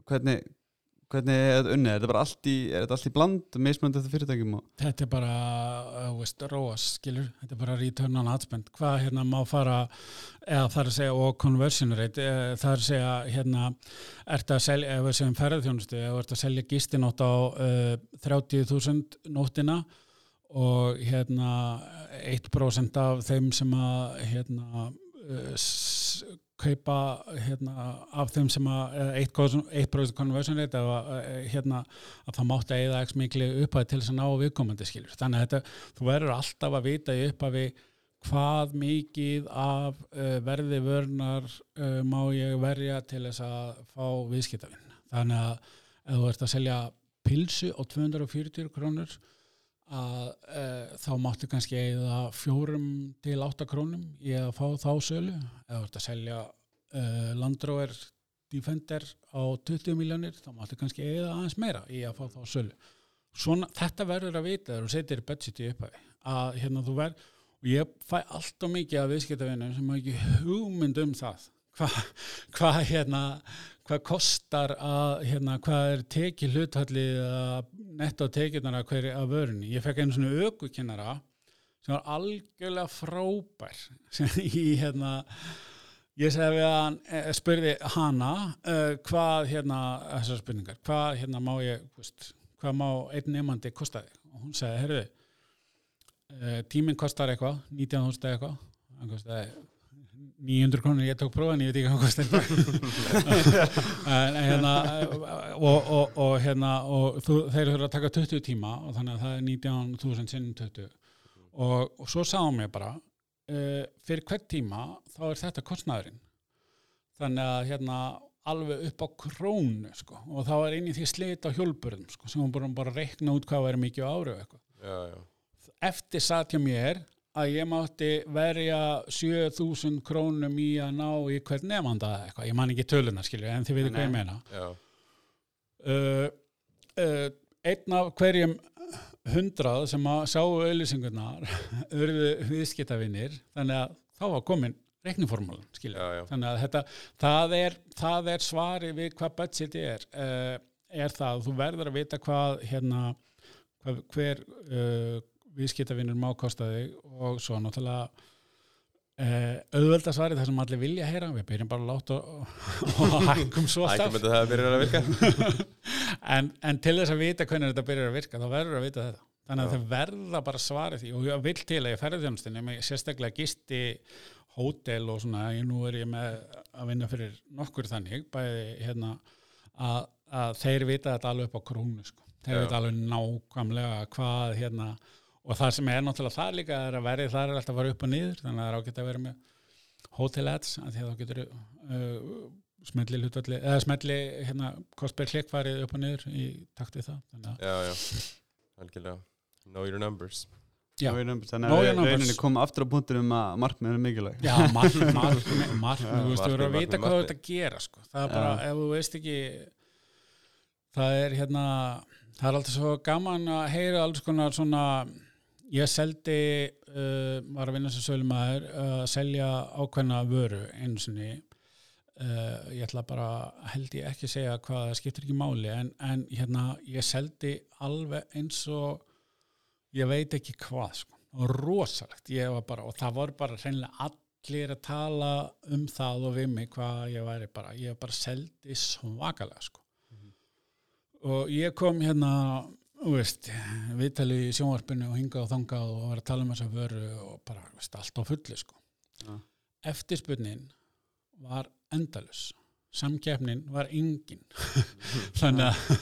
[SPEAKER 1] hvernig hvernig er þetta unnið, er þetta bara allt í er þetta allt í bland, mismönd eftir fyrirtækjum og
[SPEAKER 2] Þetta er bara, uh, veist, ROAS, skilur, þetta er bara return on ad spend, hvað hérna má fara, eða það er að segja, og conversion rate, eða, það er að segja, hérna, ert að selja, ef við segjum ferðarþjónustu, ef ert að selja gistinótt á uh, 30.000 nóttina og hérna 1% af þeim sem að hérna s- kaupa hérna af þeim sem að eða 1%, 1 conversion rate eða uh, hérna að það mátti eða ekki miklu upphæði til þess að ná viðkomandi skilur. Þannig að þetta, þú verður alltaf að vita í upphafi hvað mikið af uh, verði vörnar uh, má ég verja til þess að fá viðskiptavinn þannig að ef þú ert að selja pilsu á 240 krónur að uh, þá máttu kannski eða fjórum til 8 krónum í að fá þá sölu. Ef þú ert að selja uh, Land Rover Defender á 20 miljónir þá máttu kannski eða aðeins meira í að fá þá sölu. Svona, þetta verður að vita þegar þú setir budgeti upphæfi að hérna þú verð og ég fæ allt og mikið af viðskiptavinnum sem hafa ekki hugmynd um það hvað hva, hérna hvað kostar að hérna, hvað er tekið hluthalli netta á tekjurnar að hverju að vörunni? Ég fekk einu svona ökukennara sem var algjörlega frábær í hérna ég segi við hann, eh, spurði hana uh, hvað hérna þessar spurningar, hvað hérna má ég veist, hvað má einn nefandi kostaði og hún segi, herruði uh, tíminn kostar eitthvað 19.000 eitthvað hann kostaði 900 krónir, ég tók prófan, ég veit ekki hvað kostar. En hérna og, og, og hérna og þú, þeir eru að taka 20 tíma og þannig að það er 19.000 sinnum 20 og, svo sáum ég bara uh, fyrir hvert tíma þá er þetta kostnaðurinn. Þannig að hérna alveg upp á krónu sko. og þá er inn í því slit á hjólburðum sko, sem hún bara, reikna út hvað væri mikið á ári eftir satt hjá mér að ég mátti verja 7000 krónum í að ná í hvern nefnda eitthvað, ég man ekki töluna skilju en þið veitir hvað ég meina.
[SPEAKER 3] Já,
[SPEAKER 2] uh, uh, einn af hverjum hundrað sem að sáu auðlýsingunar urðu viðskiptavinir þannig að þá var komin reikniformúlan skilju þannig að þetta, það er, það er svari við hvað budget er. Uh, er það, þú verður að vita hvað hérna hvað, hver uh, viðskiptavinnur má kosta þig og svo náttúrulega uh, auðvelda svari það sem allir vilja heyra, við byrjum bara að láta og, og hækkum svo
[SPEAKER 3] það virka.
[SPEAKER 2] En, en til þess að vita hvernig þetta byrjar að virka þá verður að vita þetta. Þannig að þau verða bara svara því. Og ég vil til að ég ferði þjónustinni sérstaklega gisti hótel og svona, ég nú er ég með að vinna fyrir nokkur þannig bæði hérna að, að þeir vita þetta alveg upp á krónu sko. þeir
[SPEAKER 3] Já.
[SPEAKER 2] vita alveg nákvæmlega hvað hérna og það sem er náttúrulega það líka er að verið það er alltaf að fara upp og niður þannig að það er ágætt að vera með hotel ads að því að þá getur uh, smelli hlutvalli eða smelli hérna kostbær klikkfarið upp og niður í takt við það þannig að
[SPEAKER 3] Já, já, algjörlega Know your numbers
[SPEAKER 2] Já.
[SPEAKER 1] Know your numbers. Þannig að rauninni komum aftur á punktunum að markmið er mikilvæg
[SPEAKER 2] Já, mark, mark, mark,
[SPEAKER 3] Já,
[SPEAKER 2] þú veist, þú verður að
[SPEAKER 3] markmið,
[SPEAKER 2] vita
[SPEAKER 3] markmið,
[SPEAKER 2] hvað þú
[SPEAKER 3] markmið.
[SPEAKER 2] ert að gera, sko. Það er bara,
[SPEAKER 1] Já.
[SPEAKER 2] ef þú veist ekki, það er hérna, það er alltaf svo gaman að heyra alls konar svona, ég seldi, uh, var að vinna sem sölumæður, uh, að selja ákveðna vöru einu sinni, uh, ég ætla bara, held ég ekki að segja hvað, það skiptir ekki máli, en, en hérna, ég seldi alveg eins og, ég veit ekki hvað, sko, og rosalegt, ég var bara, og það voru bara hreinlega allir að tala um það og við mig hvað ég væri bara, ég bara seldi svakalega sko. Og ég kom hérna veist, viðtali í sjónvarpinu og hingað og þangað og var að tala um þessa vöru og bara, veist, allt á fullu sko.
[SPEAKER 1] Já.
[SPEAKER 2] eftirspunnin var endalus samkeppnin var engin. Þannig að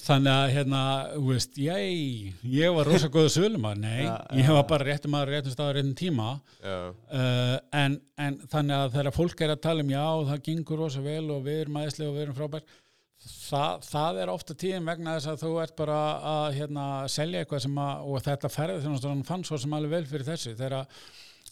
[SPEAKER 2] þannig að hérna, þú veist, ég ég var rosa góða sölumar, nei.
[SPEAKER 1] Já,
[SPEAKER 2] ég
[SPEAKER 1] já.
[SPEAKER 2] var bara réttum maður, réttum staður, réttum tíma.
[SPEAKER 3] Já,
[SPEAKER 2] uh, en, en þannig að þegar fólk er að tala um já, það gengur rosa vel og við erum aðeinslega og við erum frábær það, það er ofta tíðin vegna þess að þú ert bara að hérna, selja eitthvað sem að, og þetta ferði þannig að hann fann svo sem alveg vel fyrir þessu. Þegar að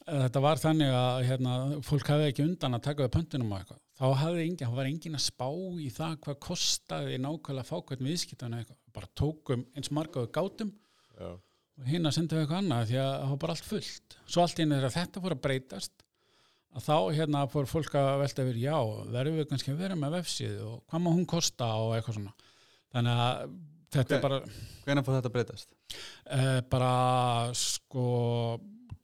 [SPEAKER 2] þetta var þannig að hérna, fólk hafði ekki undan að taka við pöntunum og eitthvað þá hafði engin, þá var engin að spá í það hvað kostaði nákvæmlega að fá hvern viðskiptan eitthvað, bara tókum eins marga við gátum
[SPEAKER 3] já,
[SPEAKER 2] og hinn að senda við eitthvað annað því að það var bara allt fullt. Svo allt í einu þegar þetta fór að breytast að þá hérna fór fólk að velta yfir já, verðum við kannski að vera með vefsíðu og hvað má hún kosta og eitthvað svona þannig að þetta
[SPEAKER 1] Ok.
[SPEAKER 2] er bara
[SPEAKER 1] Hvernig fór þetta að breytast?
[SPEAKER 2] uh, bara sko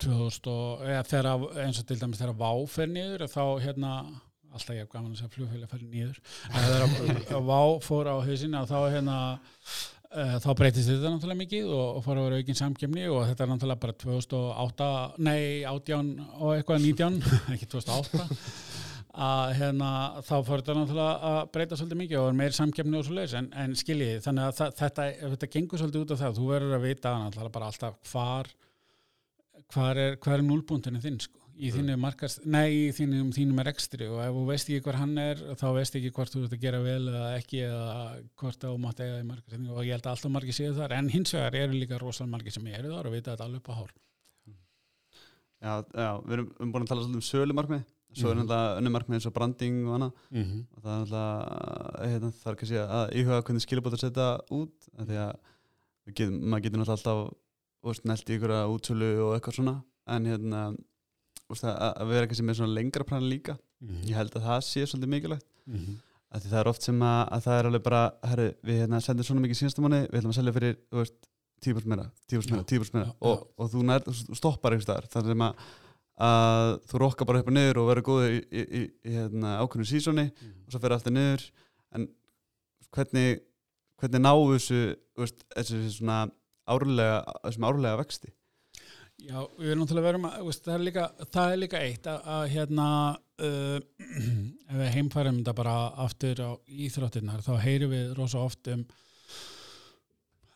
[SPEAKER 2] 2000 og eða, þegar, eins og til dæmis þegar Vá fer niður þá hérna alltaf ég hef gaman að segja flugfélag fer niður En þegar að Vá fór á hausina þá hérna þá breytist þetta náttúrulega mikið og, og fór að vera aukin samkemni og þetta er náttúrulega bara 2008, nei 18 og eitthvað 19, ekki 2008 að hérna, þá fór þetta náttúrulega að breyta svolítið mikið og er meir samkemni og svo leiðis en, en skiljiði, þannig að það, þetta, þetta gengur svolítið út af það, þú verður að vita náttúrulega bara alltaf hvar hvar er, hvar er núlbúndinu þinn sko í þínu markast, nei í þínum, þínum er ekstri og ef þú veist ekki hver hann er þá veist ekki hvort þú ert að gera vel eða ekki eða hvort þú mátt eiga í markastingu og ég held að alltaf margir séu þar. En hins vegar eru líka rosalega margir sem eru þar og vita þetta alveg upp á hár.
[SPEAKER 1] Já, já, við erum, búin að tala svolítið um sölumarkmið. Svo er
[SPEAKER 2] Mhm.
[SPEAKER 1] náttúrulega önnum markmið eins og branding og annað.
[SPEAKER 2] Mm -hmm.
[SPEAKER 1] og það er náttúrulega hérna, það er kannski að íhuga hvernig skilabótt að setja út því að getum, maður getur náttúrulega alltaf úst, nælt í ykkur að útsölu og eitthvað svona. En hérna að, að vera kannski með svona lengra plan líka. Ég held að það sé svolítið mikilvægt. Af því það er oft sem að, að það er alveg bara herri, við hérna, sendum svona mikið síðastu mánu við ætlum að selja fyrir, 10% meira 10% meira, 10% meira. Og, og þú, nær, stoppar einhvers staðar. Þannig sem að, að þú rokkar bara upp og niður og verður góður í, í, í, í hérna, ákveðnu sísoni og svo fer alltaf niður. En hvernig hvernig náu þessu veist, þessu svona árlega þessum árlega vexti
[SPEAKER 2] Já, við erum náttúrulega verum að, veist, það, er líka, það er líka eitt að, að hérna, uh, ef við heimfærum þetta bara aftur á íþróttirnar, þá heyrum við rosa oft um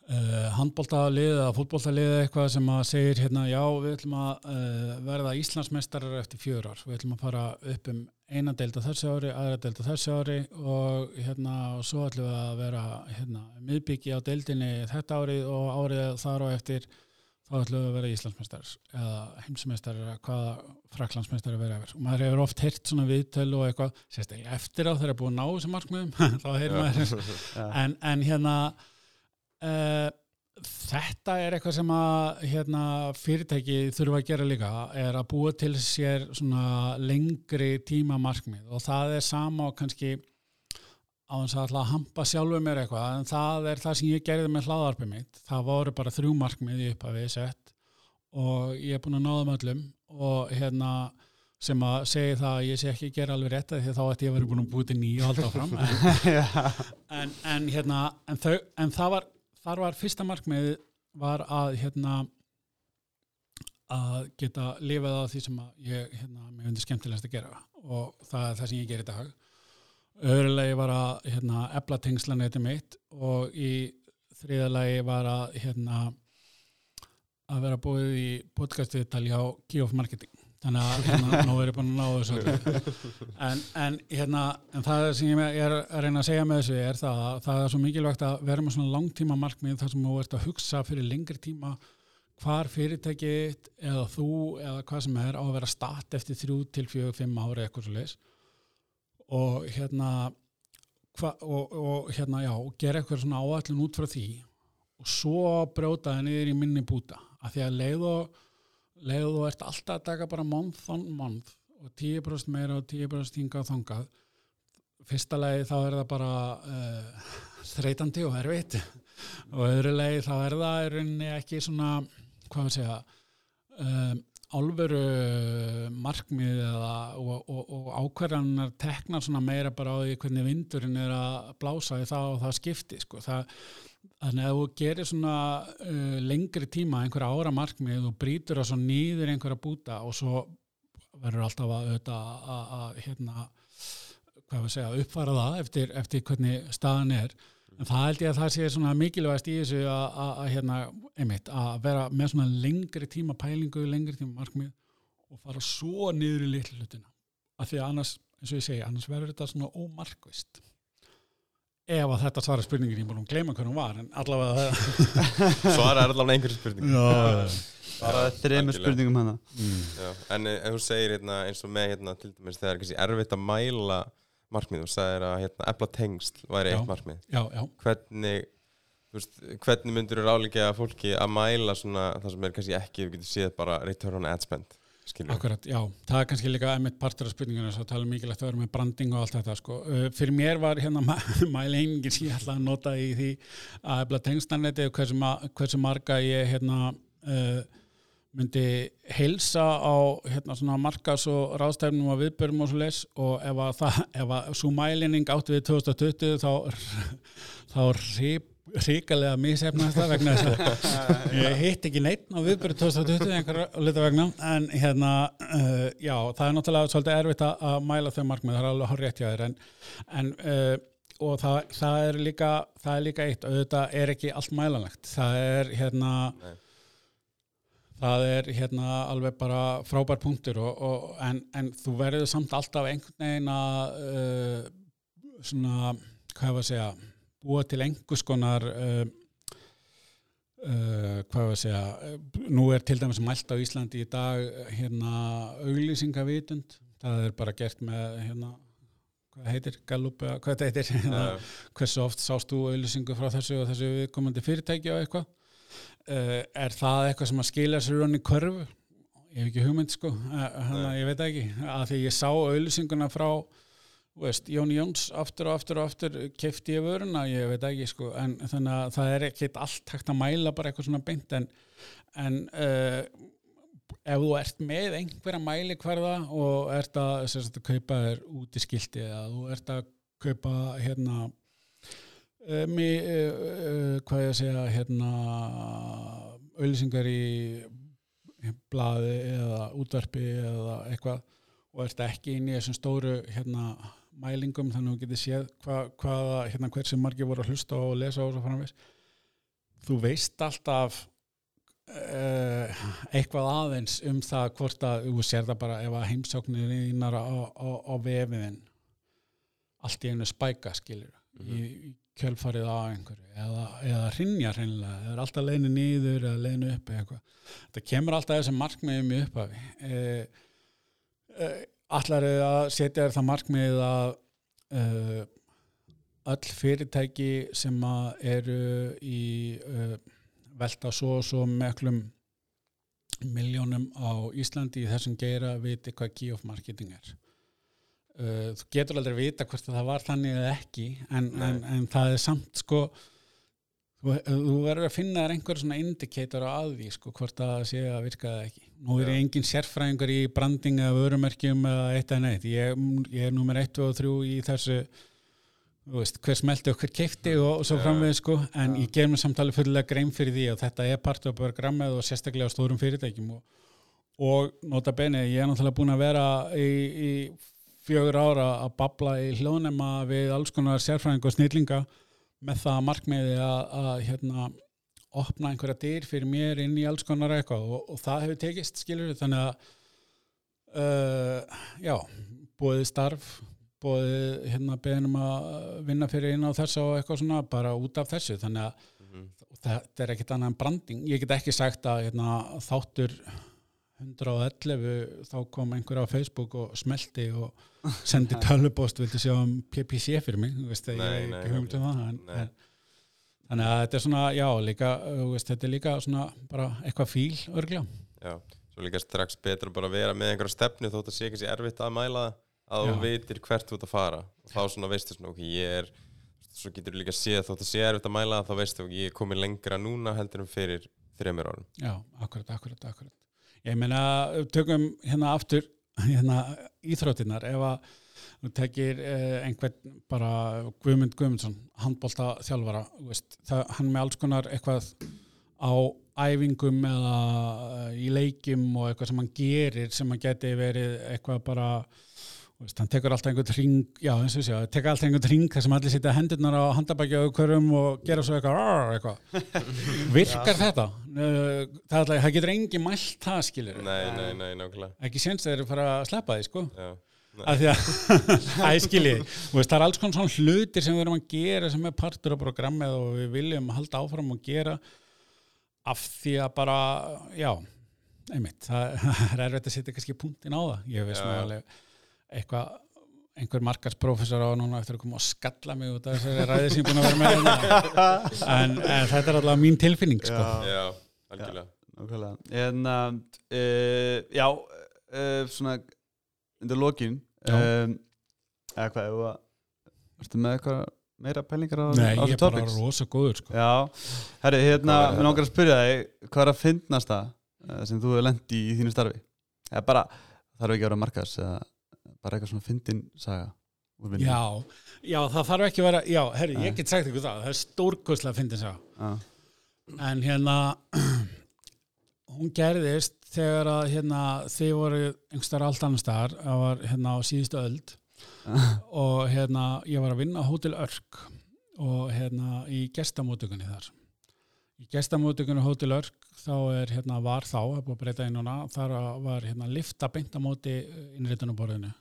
[SPEAKER 2] uh, handbóltalið eða fútbóltalið eitthvað sem að segir hérna, já, við ætlum að uh, verða Íslandsmeistarar eftir fjör ár, við ætlum að fara upp um eina deilda þessu ári, aðra deilda þessu ári og hérna, og svo ætlum við að vera hérna, miðbyggi á deildinni þetta árið og árið þar og eftir þá ætlum við að vera Íslandsmeistar eða heimsmeistar eða hvaða fraklandsmeistar að vera. Yfir og maður hefur oft heyrt svona viðtölu og eitthvað sérstaklega eftir á þegar búið að ná þessum markmiðum þá heyrir maður en, en hérna uh, þetta er eitthvað sem að hérna, fyrirtæki þurfa að gera líka er að búa til sér svona lengri tíma markmið og það er sama og kannski á þess að að hampa sjálfur mér eitthvað en það er það sem ég gerði með hlaðarpið mitt. Það voru bara þrjú markmið í upphafi sett og ég er búin að náða öllum og hérna sem að segja það að ég sé ekki gera alveg rétt því þá ætti ég að vera búin að búið til nýja og halda áfram. En, en, en hérna en, þau, en það var, þar var fyrsta markmið var að hérna að geta lifað á því sem að ég hérna, mér finnst skemmtilegast að gera og það er það sem ég ger í dag öðrulegi var að hérna, ebla tengslanetti mitt og í þriðalegi var að hérna að vera búið í podcastviðtali á Geoff Marketing. Þannig að hérna, nú er ég búin að ná þessu en, en, hérna, en það sem ég er að reyna að segja með þessu er það að það er svo mikilvægt að vera með svona langtíma markmið þar sem þú ert að hugsa fyrir lengri tíma hvar fyrirtækið eða þú eða hvað sem er á að vera start eftir þrjú til fjögur, fimm ári eitthvað svo leis og hérna hva, og, og hérna já gera eitthvað svona áallin út frá því og svo brjóta það niður í minni búta. Af því að leið og leið og ert alltaf að taka bara month on month og 10% meira og 10% hingað og þangað fyrsta lagi þá er það bara uh, þreytandi og erfitt. Og öðru lagi þá er það í rauninni ekki svona hvað við segja um, álveru markmið eða, og, og, og ákvarðanar teknar svona meira bara á því hvernig vindurinn er að blása í það og það skipti sko. það, þannig að þú gerir svona uh, lengri tíma einhverja ára markmið og brýtur það svo nýður einhverja búta og svo verður alltaf að, að, að, hérna, segja, uppfara það eftir, eftir hvernig staðan er en það held ég að það sé svona mikilvægast í þessu að, að, að hérna, einmitt, að vera með svona lengri tíma pælingu, lengri tíma markmið og fara svo niður í litlu hlutina. Af því að annars, eins og ég segi, annars verður þetta svona ómarkvist ef að þetta svara spurningin, ég að gleyma hvernig hún var en allavega það
[SPEAKER 3] Svara er allavega einhverju spurning
[SPEAKER 1] bara þreymur
[SPEAKER 3] algjörlega.
[SPEAKER 1] spurningum hana.
[SPEAKER 3] Já, en eh, ef þú segir hérna, eins og með hérna, til dæmis þegar er kannski erfitt að mæla markmið, þú sagðir að hérna, efla tengsl væri
[SPEAKER 2] Já.
[SPEAKER 3] eitt markmið
[SPEAKER 2] já, já,
[SPEAKER 3] hvernig veist, hvernig myndur þú ráleika fólki að mæla svona það sem er kannski ekki, við getum séð bara return on ad spend
[SPEAKER 2] akkurat, já það er kannski líka einmitt partur af spurninginu svo tala um mikilvægt að vera með branding og allt þetta sko. fyrir mér var hérna mælingin sem ég ætla að nota í því að efla tengslaneti og hversu, ma hversu marga ég hérna uh, myndi heilsa á hérna markas og ráðstæfnum og viðbörum og svo leis og ef að það, ef að svo mælining átti við 2020 þá þá rip, ríkalega misefnast það vegna þess að ég hitt ekki neitt á viðbyrju 2020 einhver lita vegna. En hérna, uh, já, það er náttúrulega svolítið erfitt að mæla þau markmið, það er alveg rétt hjá þér. En, en uh, og það, það er líka það er líka eitt, auðvitað er ekki allt mælanlegt, það er hérna
[SPEAKER 3] Nei.
[SPEAKER 2] Það er hérna alveg bara frábær punktur og, og, en, en þú verður samt alltaf einhvern veginn að uh, svona, hvað var að segja búa til einhvers konar uh, uh, hvað var að segja nú er til dæmis mælt á Íslandi í dag hérna auglýsingavitund. Það er bara gert með hérna hvað heitir, Gallup eða hvað þetta heitir hérna, hversu oft sást þú auðlýsingu frá þessu og þessu viðkomandi fyrirtæki og eitthvað uh, er það eitthvað sem að skilja sér ronni körfu? Ég hef ekki hugmynd sko. Þannig að ég veit ekki. Að því ég sá auðlýsinguna frá veist, Jón Jóns aftur og aftur og aftur kefti ég vöruna, ég veit ekki sko. En þannig að það er ekkit allt hægt að mæla bara eitthvað svona beint en, en uh, ef þú ert með einhverja mæli hverða og ert að, að kaupa þér út í skilti eða þú ert að kaupa hérna í, uh, uh, hvað ég að segja hérna auðlýsingar í blaði eða útvarpi eða eitthvað og ert ekki inn í þessum stóru hérna mælingum þannig að þú getur séð hva, hvaða hérna hversu margir voru að hlusta og lesa og svo framvegs þú veist alltaf uh, eitthvað aðeins um það hvort að þú sér það bara ef að heimsóknir þínar á, á, á vefiðin allt í einu spæka skilur í, í kjölfarið á einhverju eða, eða hrinja hreinlega eða er alltaf leiðinu niður eða leiðinu upp eða eitthvað. Það kemur alltaf þessum markmiðum í upphafi uh, uh, allar er að setja þér það markmið að uh, öll fyrirtæki sem eru í uh, velta svo og svo meklum miljónum á Íslandi í þessum geira viti hvað key of marketing er uh, þú getur aldrei vita hvort það var þannig eða ekki en, en, en það er samt sko þú, þú verður að finna einhver svona indikator að því sko hvort það sé að virka það ekki. Nú er ég engin sérfræðingur í branding eða vörumerkjum eða eitt eða neitt. Ég, ég er nummer 1 og 3 í þessu þú veist, hver smelti og hver keifti og, og svo framvegð sko en
[SPEAKER 1] Já.
[SPEAKER 2] ég ger mér samtalið fyrirlega grein fyrir því að þetta er part af programmið og sérstaklega á stórum fyrirtækjum og, og nota bene, ég er náttúrulega búin að vera í, í fjögur ára að babla í hljóðnema við alls konar sérfræðing og snillinga með það markmiði að, að hérna, opna einhverja dyr fyrir mér inn í alls konar eitthvað og, og það hefur tekist skilur þannig að uh, já, búið starf búið hérna beðinum að vinna fyrir inn á þessa og eitthvað svona bara út af þessu þannig að
[SPEAKER 3] Mhm.
[SPEAKER 2] þetta er ekkit annað en branding ég get ekki sagt að hérna, þáttur 111 þá kom einhver á Facebook og smelti og sendi tölupost vildi sjá um PPC fyrir mig? Þú veist, ég
[SPEAKER 3] Nei, nei,
[SPEAKER 2] ekki um það en, en, þannig að þetta er svona, já, líka þú veist, þetta er líka svona bara eitthvað fíl örgljá
[SPEAKER 3] Já, svo líka strax betra bara að vera með einhverja stefnu þótt að sé ekki sé erfitt að mæla að þú veitir hvert þú ert að fara. Og þá svona veistu svona, ok, ég er svo getur líka séð þótt að sé erfitt að mæla þá veistu, ok, ég er komin lengra núna heldur en fyrir þreymir árum.
[SPEAKER 2] Já, akkurat, akkurat, akkurat. Ég meina, tökum hérna aftur hérna íþróttinnar ef að þú tekir eh, einhvern bara Guðmund Guðmundsson handbólta þjálfara, veist, það, hann með alls konar eitthvað á æfingum eða eh, í leikjum og eitthvað sem hann gerir sem hann geti verið eitthvað bara hann tekur alltaf einhvern ring já, eins og sé, tekur alltaf einhvern ring þar sem allir sitja hendurnar á handabækja og hverjum og gera svo eitthvað, "Arr", eitthvað. Virkar þetta? Uh, það, alltaf- það getur engi mælt það skilur
[SPEAKER 3] Nei, nei, nei, nákvæmlega.
[SPEAKER 2] Ekki séns þeir eru fara að sleppa því sko.
[SPEAKER 3] Já,
[SPEAKER 2] af því að veist, það er alls konar svona hlutir sem við erum að gera sem er partur af programmið og við viljum halda áfram að gera af því að bara já, einmitt það er erfitt að setja kannski punktin á það. Ég veist
[SPEAKER 3] Já,
[SPEAKER 2] nú
[SPEAKER 3] já.
[SPEAKER 2] alveg eitthvað einhver markarsprófessor á núna eftir að koma og skalla mig út af þessari ræði sem ég er búin að vera með hérna. en, en þetta er alltaf mín tilfinning sko.
[SPEAKER 3] já, algjörlega
[SPEAKER 1] Nákvæmlega En uh, uh, já uh, svona undir lokin um, eða hvað, ef að ertu með eitthvað meira pælingar á,
[SPEAKER 2] Nei,
[SPEAKER 1] á
[SPEAKER 2] ég
[SPEAKER 1] þessu
[SPEAKER 2] er bara
[SPEAKER 1] topics?
[SPEAKER 2] rosa góður sko.
[SPEAKER 1] Já, herri, hérna, mér langar að spyrja þig hvað er að finnast það uh, sem þú hefur lendi í þínu starfi eða bara, þarf ekki að vera markas eða bara eitthvað svona fyndin saga og.
[SPEAKER 2] Já, já, það þarf ekki að vera, já, herri, ég get sagt ykkur það, það er stórkostlega að fyndi sá.
[SPEAKER 1] Já.
[SPEAKER 2] En hérna, hún gerðist þegar að hérna, þið voru einhverstaðar allt annar staðar, það var hérna á síðustu öld og hérna, ég var að vinna á Hótel Örk og hérna í gestamótökunni þar. Í gestamótökunni á Hótel Örk þá er hérna var þá, það er búið að breyta inn núna, þar var hérna lifta beint á móti innréttunaborðinu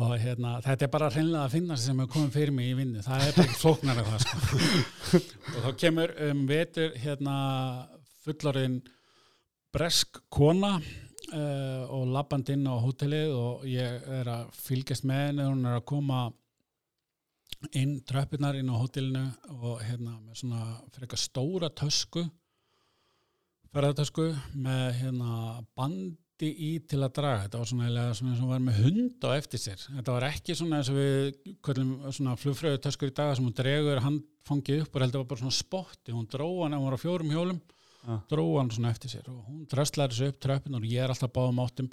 [SPEAKER 2] og hérna, þetta er bara hreinlega að finna sem hefur komið fyrir mig í vinnu, það er bara flóknar af það sko. og þá kemur um vetur hérna fullorinn bresk kona uh, og labband inn á hótelið og ég er að fylgjast með henni hún er að koma inn tröppunar inn á hótelinu og hérna með svona frekar stóra tösku ferðartösku með hérna bandi í til að draga. Þetta var svona, eiginlega svona eins og var með hund á eftir sér. Þetta var ekki svona eins og við köllum svona flugfröðu töskur í dag sem hún dregur handfangið upp og heldur var bara svona spotti. Hún dróða hann, hún var á fjórum hjólum
[SPEAKER 1] Já.
[SPEAKER 2] dróða hann svona eftir sér og hún dröstlar þessu upp tröppin og ég er alltaf báðum áttum.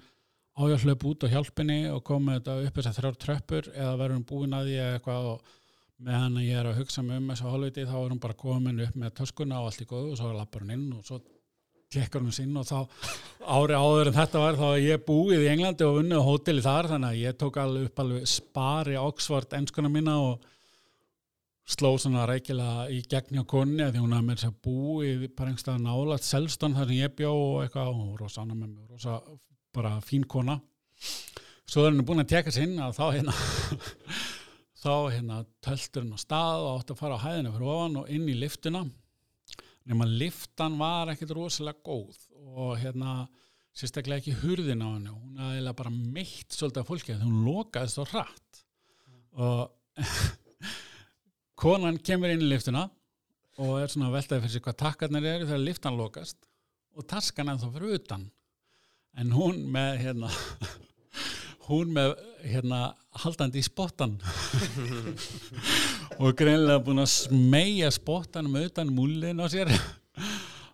[SPEAKER 2] Á ég að hlaupa út á hjálpinni og koma þetta upp þessar þrjár tröppur eða verður hún búin að eða eitthvað og meðan ég er að hugsa mig um þessu hálfviti þá er hún bara komin upp með töskuna og allt í góðu og svo lappar hún inn og svo hún sinn og þá ári áður en þetta var þá var ég búið í Englandi og unnið á hóteli þar þannig að ég tók alveg upp alveg spari Oxford enskuna mína og sló svona rækilega í gegn hjá konni að því hún hafði með þess að búið bara einhverstað nálat Selstone þar sem ég bjó og eitthvað og hún var rosa annað með mig, rosa bara fín kona. Svo er henni búin að teka sinn að þá hérna þá hérna töltur henni á stað og átti að fara á hæðinu fyrir ofan og inn í liftuna nema liftan var ekkit rosalega góð og hérna sérstaklega ekki hurðin á henni. Hún eiginlega bara meitt svolítið af fólki hún lokaði svo hratt. Og konan kemur inn í liftuna og er svona að veltaði fyrir sig hvað takkarnir eru þegar liftan lokast og taskan ennþá fyrir utan. En hún með hérna hún með hérna haldandi í spottan og greinlega búin að smeja spottan með utan múlin á sér.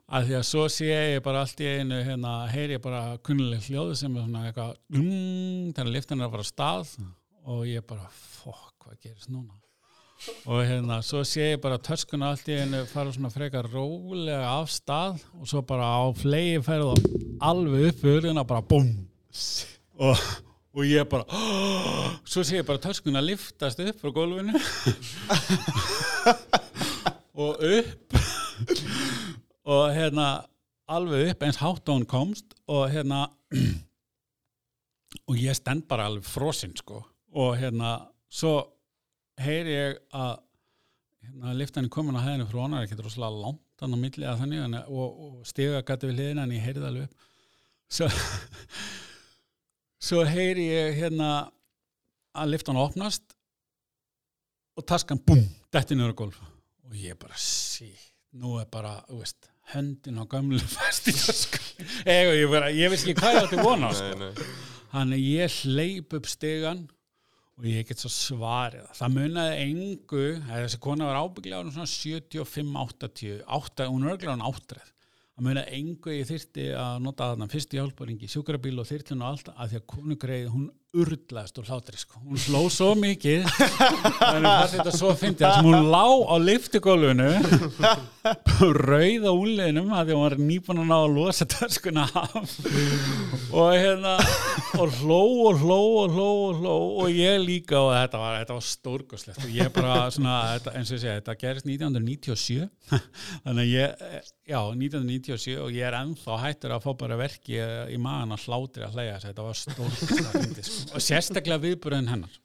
[SPEAKER 2] Að því að svo sé ég bara allt í einu hérna, heyri ég bara kunnileg hljóð sem er svona eitthvað mm, þegar liftan er að fara af stað. Og ég bara, fokk, hvað gerist núna? Og hérna, svo sé ég bara törskuna allt í einu fara svona frekar rólega af stað. Og svo bara á flegi ferð og alveg upp við urðina bara búm. Og, og ég bara svo sé ég bara törskuna liftast upp frá gólfinu. Og upp. Og hérna alveg upp eins hátt og hún komst. Og hérna og ég stend bara alveg frosinn sko. Og hérna svo heyri ég að hérna, liftan er komin að hæðinu frá hann er ekki rosalega langt þannig á milli að þannig og, og stiga gæti við hliðina en ég heyri það alveg upp. Svo, svo heyri ég hérna að liftan opnast og taskan búm, detti niður á gólf og ég bara, sí, nú er bara þú veist, höndin á gamlu fast í taskan ég, bara, ég veist ekki hvað ég átti vona á sko. Þannig ég hleyp upp stegan og ég get svo svarið. Það munaði engu, þessi kona var ábygglega svona 75-80, 8, hún er örglega hann áttræð. Það munaði engu ég þyrti að nota þarna fyrst í hjálparingi, sjúkrabíl og þyrtlun og allt, að því að konugreið, hún urlaðist úr hlátri, sko. Hún sló svo mikið, þannig að þetta svo fyndi að sem hún lá á liftigólfinu, rauð á úliðinum, að því að hún var nýbúin að ná að losa törskuna af. Og hérna og hló og hló og hló og hló. Og ég líka og þetta var, þetta var stórkoslegt og ég bara svona, þetta, eins og segja, þetta gerist 1997 þannig að ég, já, 1997 og ég er ennþá hættur að fá bara verki í maðan að hlátri að hlæja. Þetta var stórkoslegt sko. Og sérstaklega viðburðin hennar.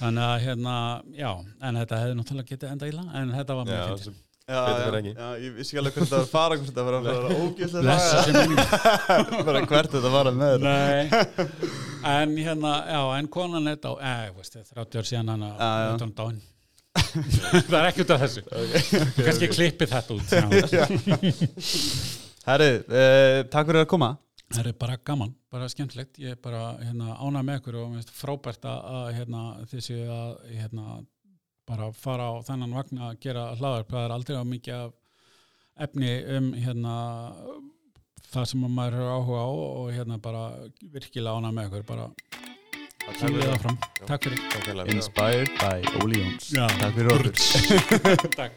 [SPEAKER 2] Þannig að hérna, já en þetta hefði náttúrulega getið enda íla en þetta var mjög
[SPEAKER 1] já, ég vissi ekki alveg hvernig þetta var að fara hvort þetta var að fara ógjöld hvert þetta var að með þetta
[SPEAKER 2] Nei, en hérna, já, en konan eða, veist, 30 ár síðan hann að það er ekki út af þessu. Kannski klippi þetta út.
[SPEAKER 1] Herri, uh, takk fyrir að koma
[SPEAKER 2] Það er bara gaman, bara skemmtilegt, ég er bara hérna, ánað með ykkur og mér finnst frábært að hérna, þessi að hérna, bara fara á þennan vagn að gera hlaðar, það er aldrei á mikið efni um hérna, það sem maður er áhuga á og hérna, bara virkilega ánað með ykkur, bara kýðið það
[SPEAKER 3] fram.
[SPEAKER 2] Takk fyrir.
[SPEAKER 1] Inspired by Óli Jóns.
[SPEAKER 2] Já.
[SPEAKER 1] Takk fyrir orður.
[SPEAKER 2] Takk.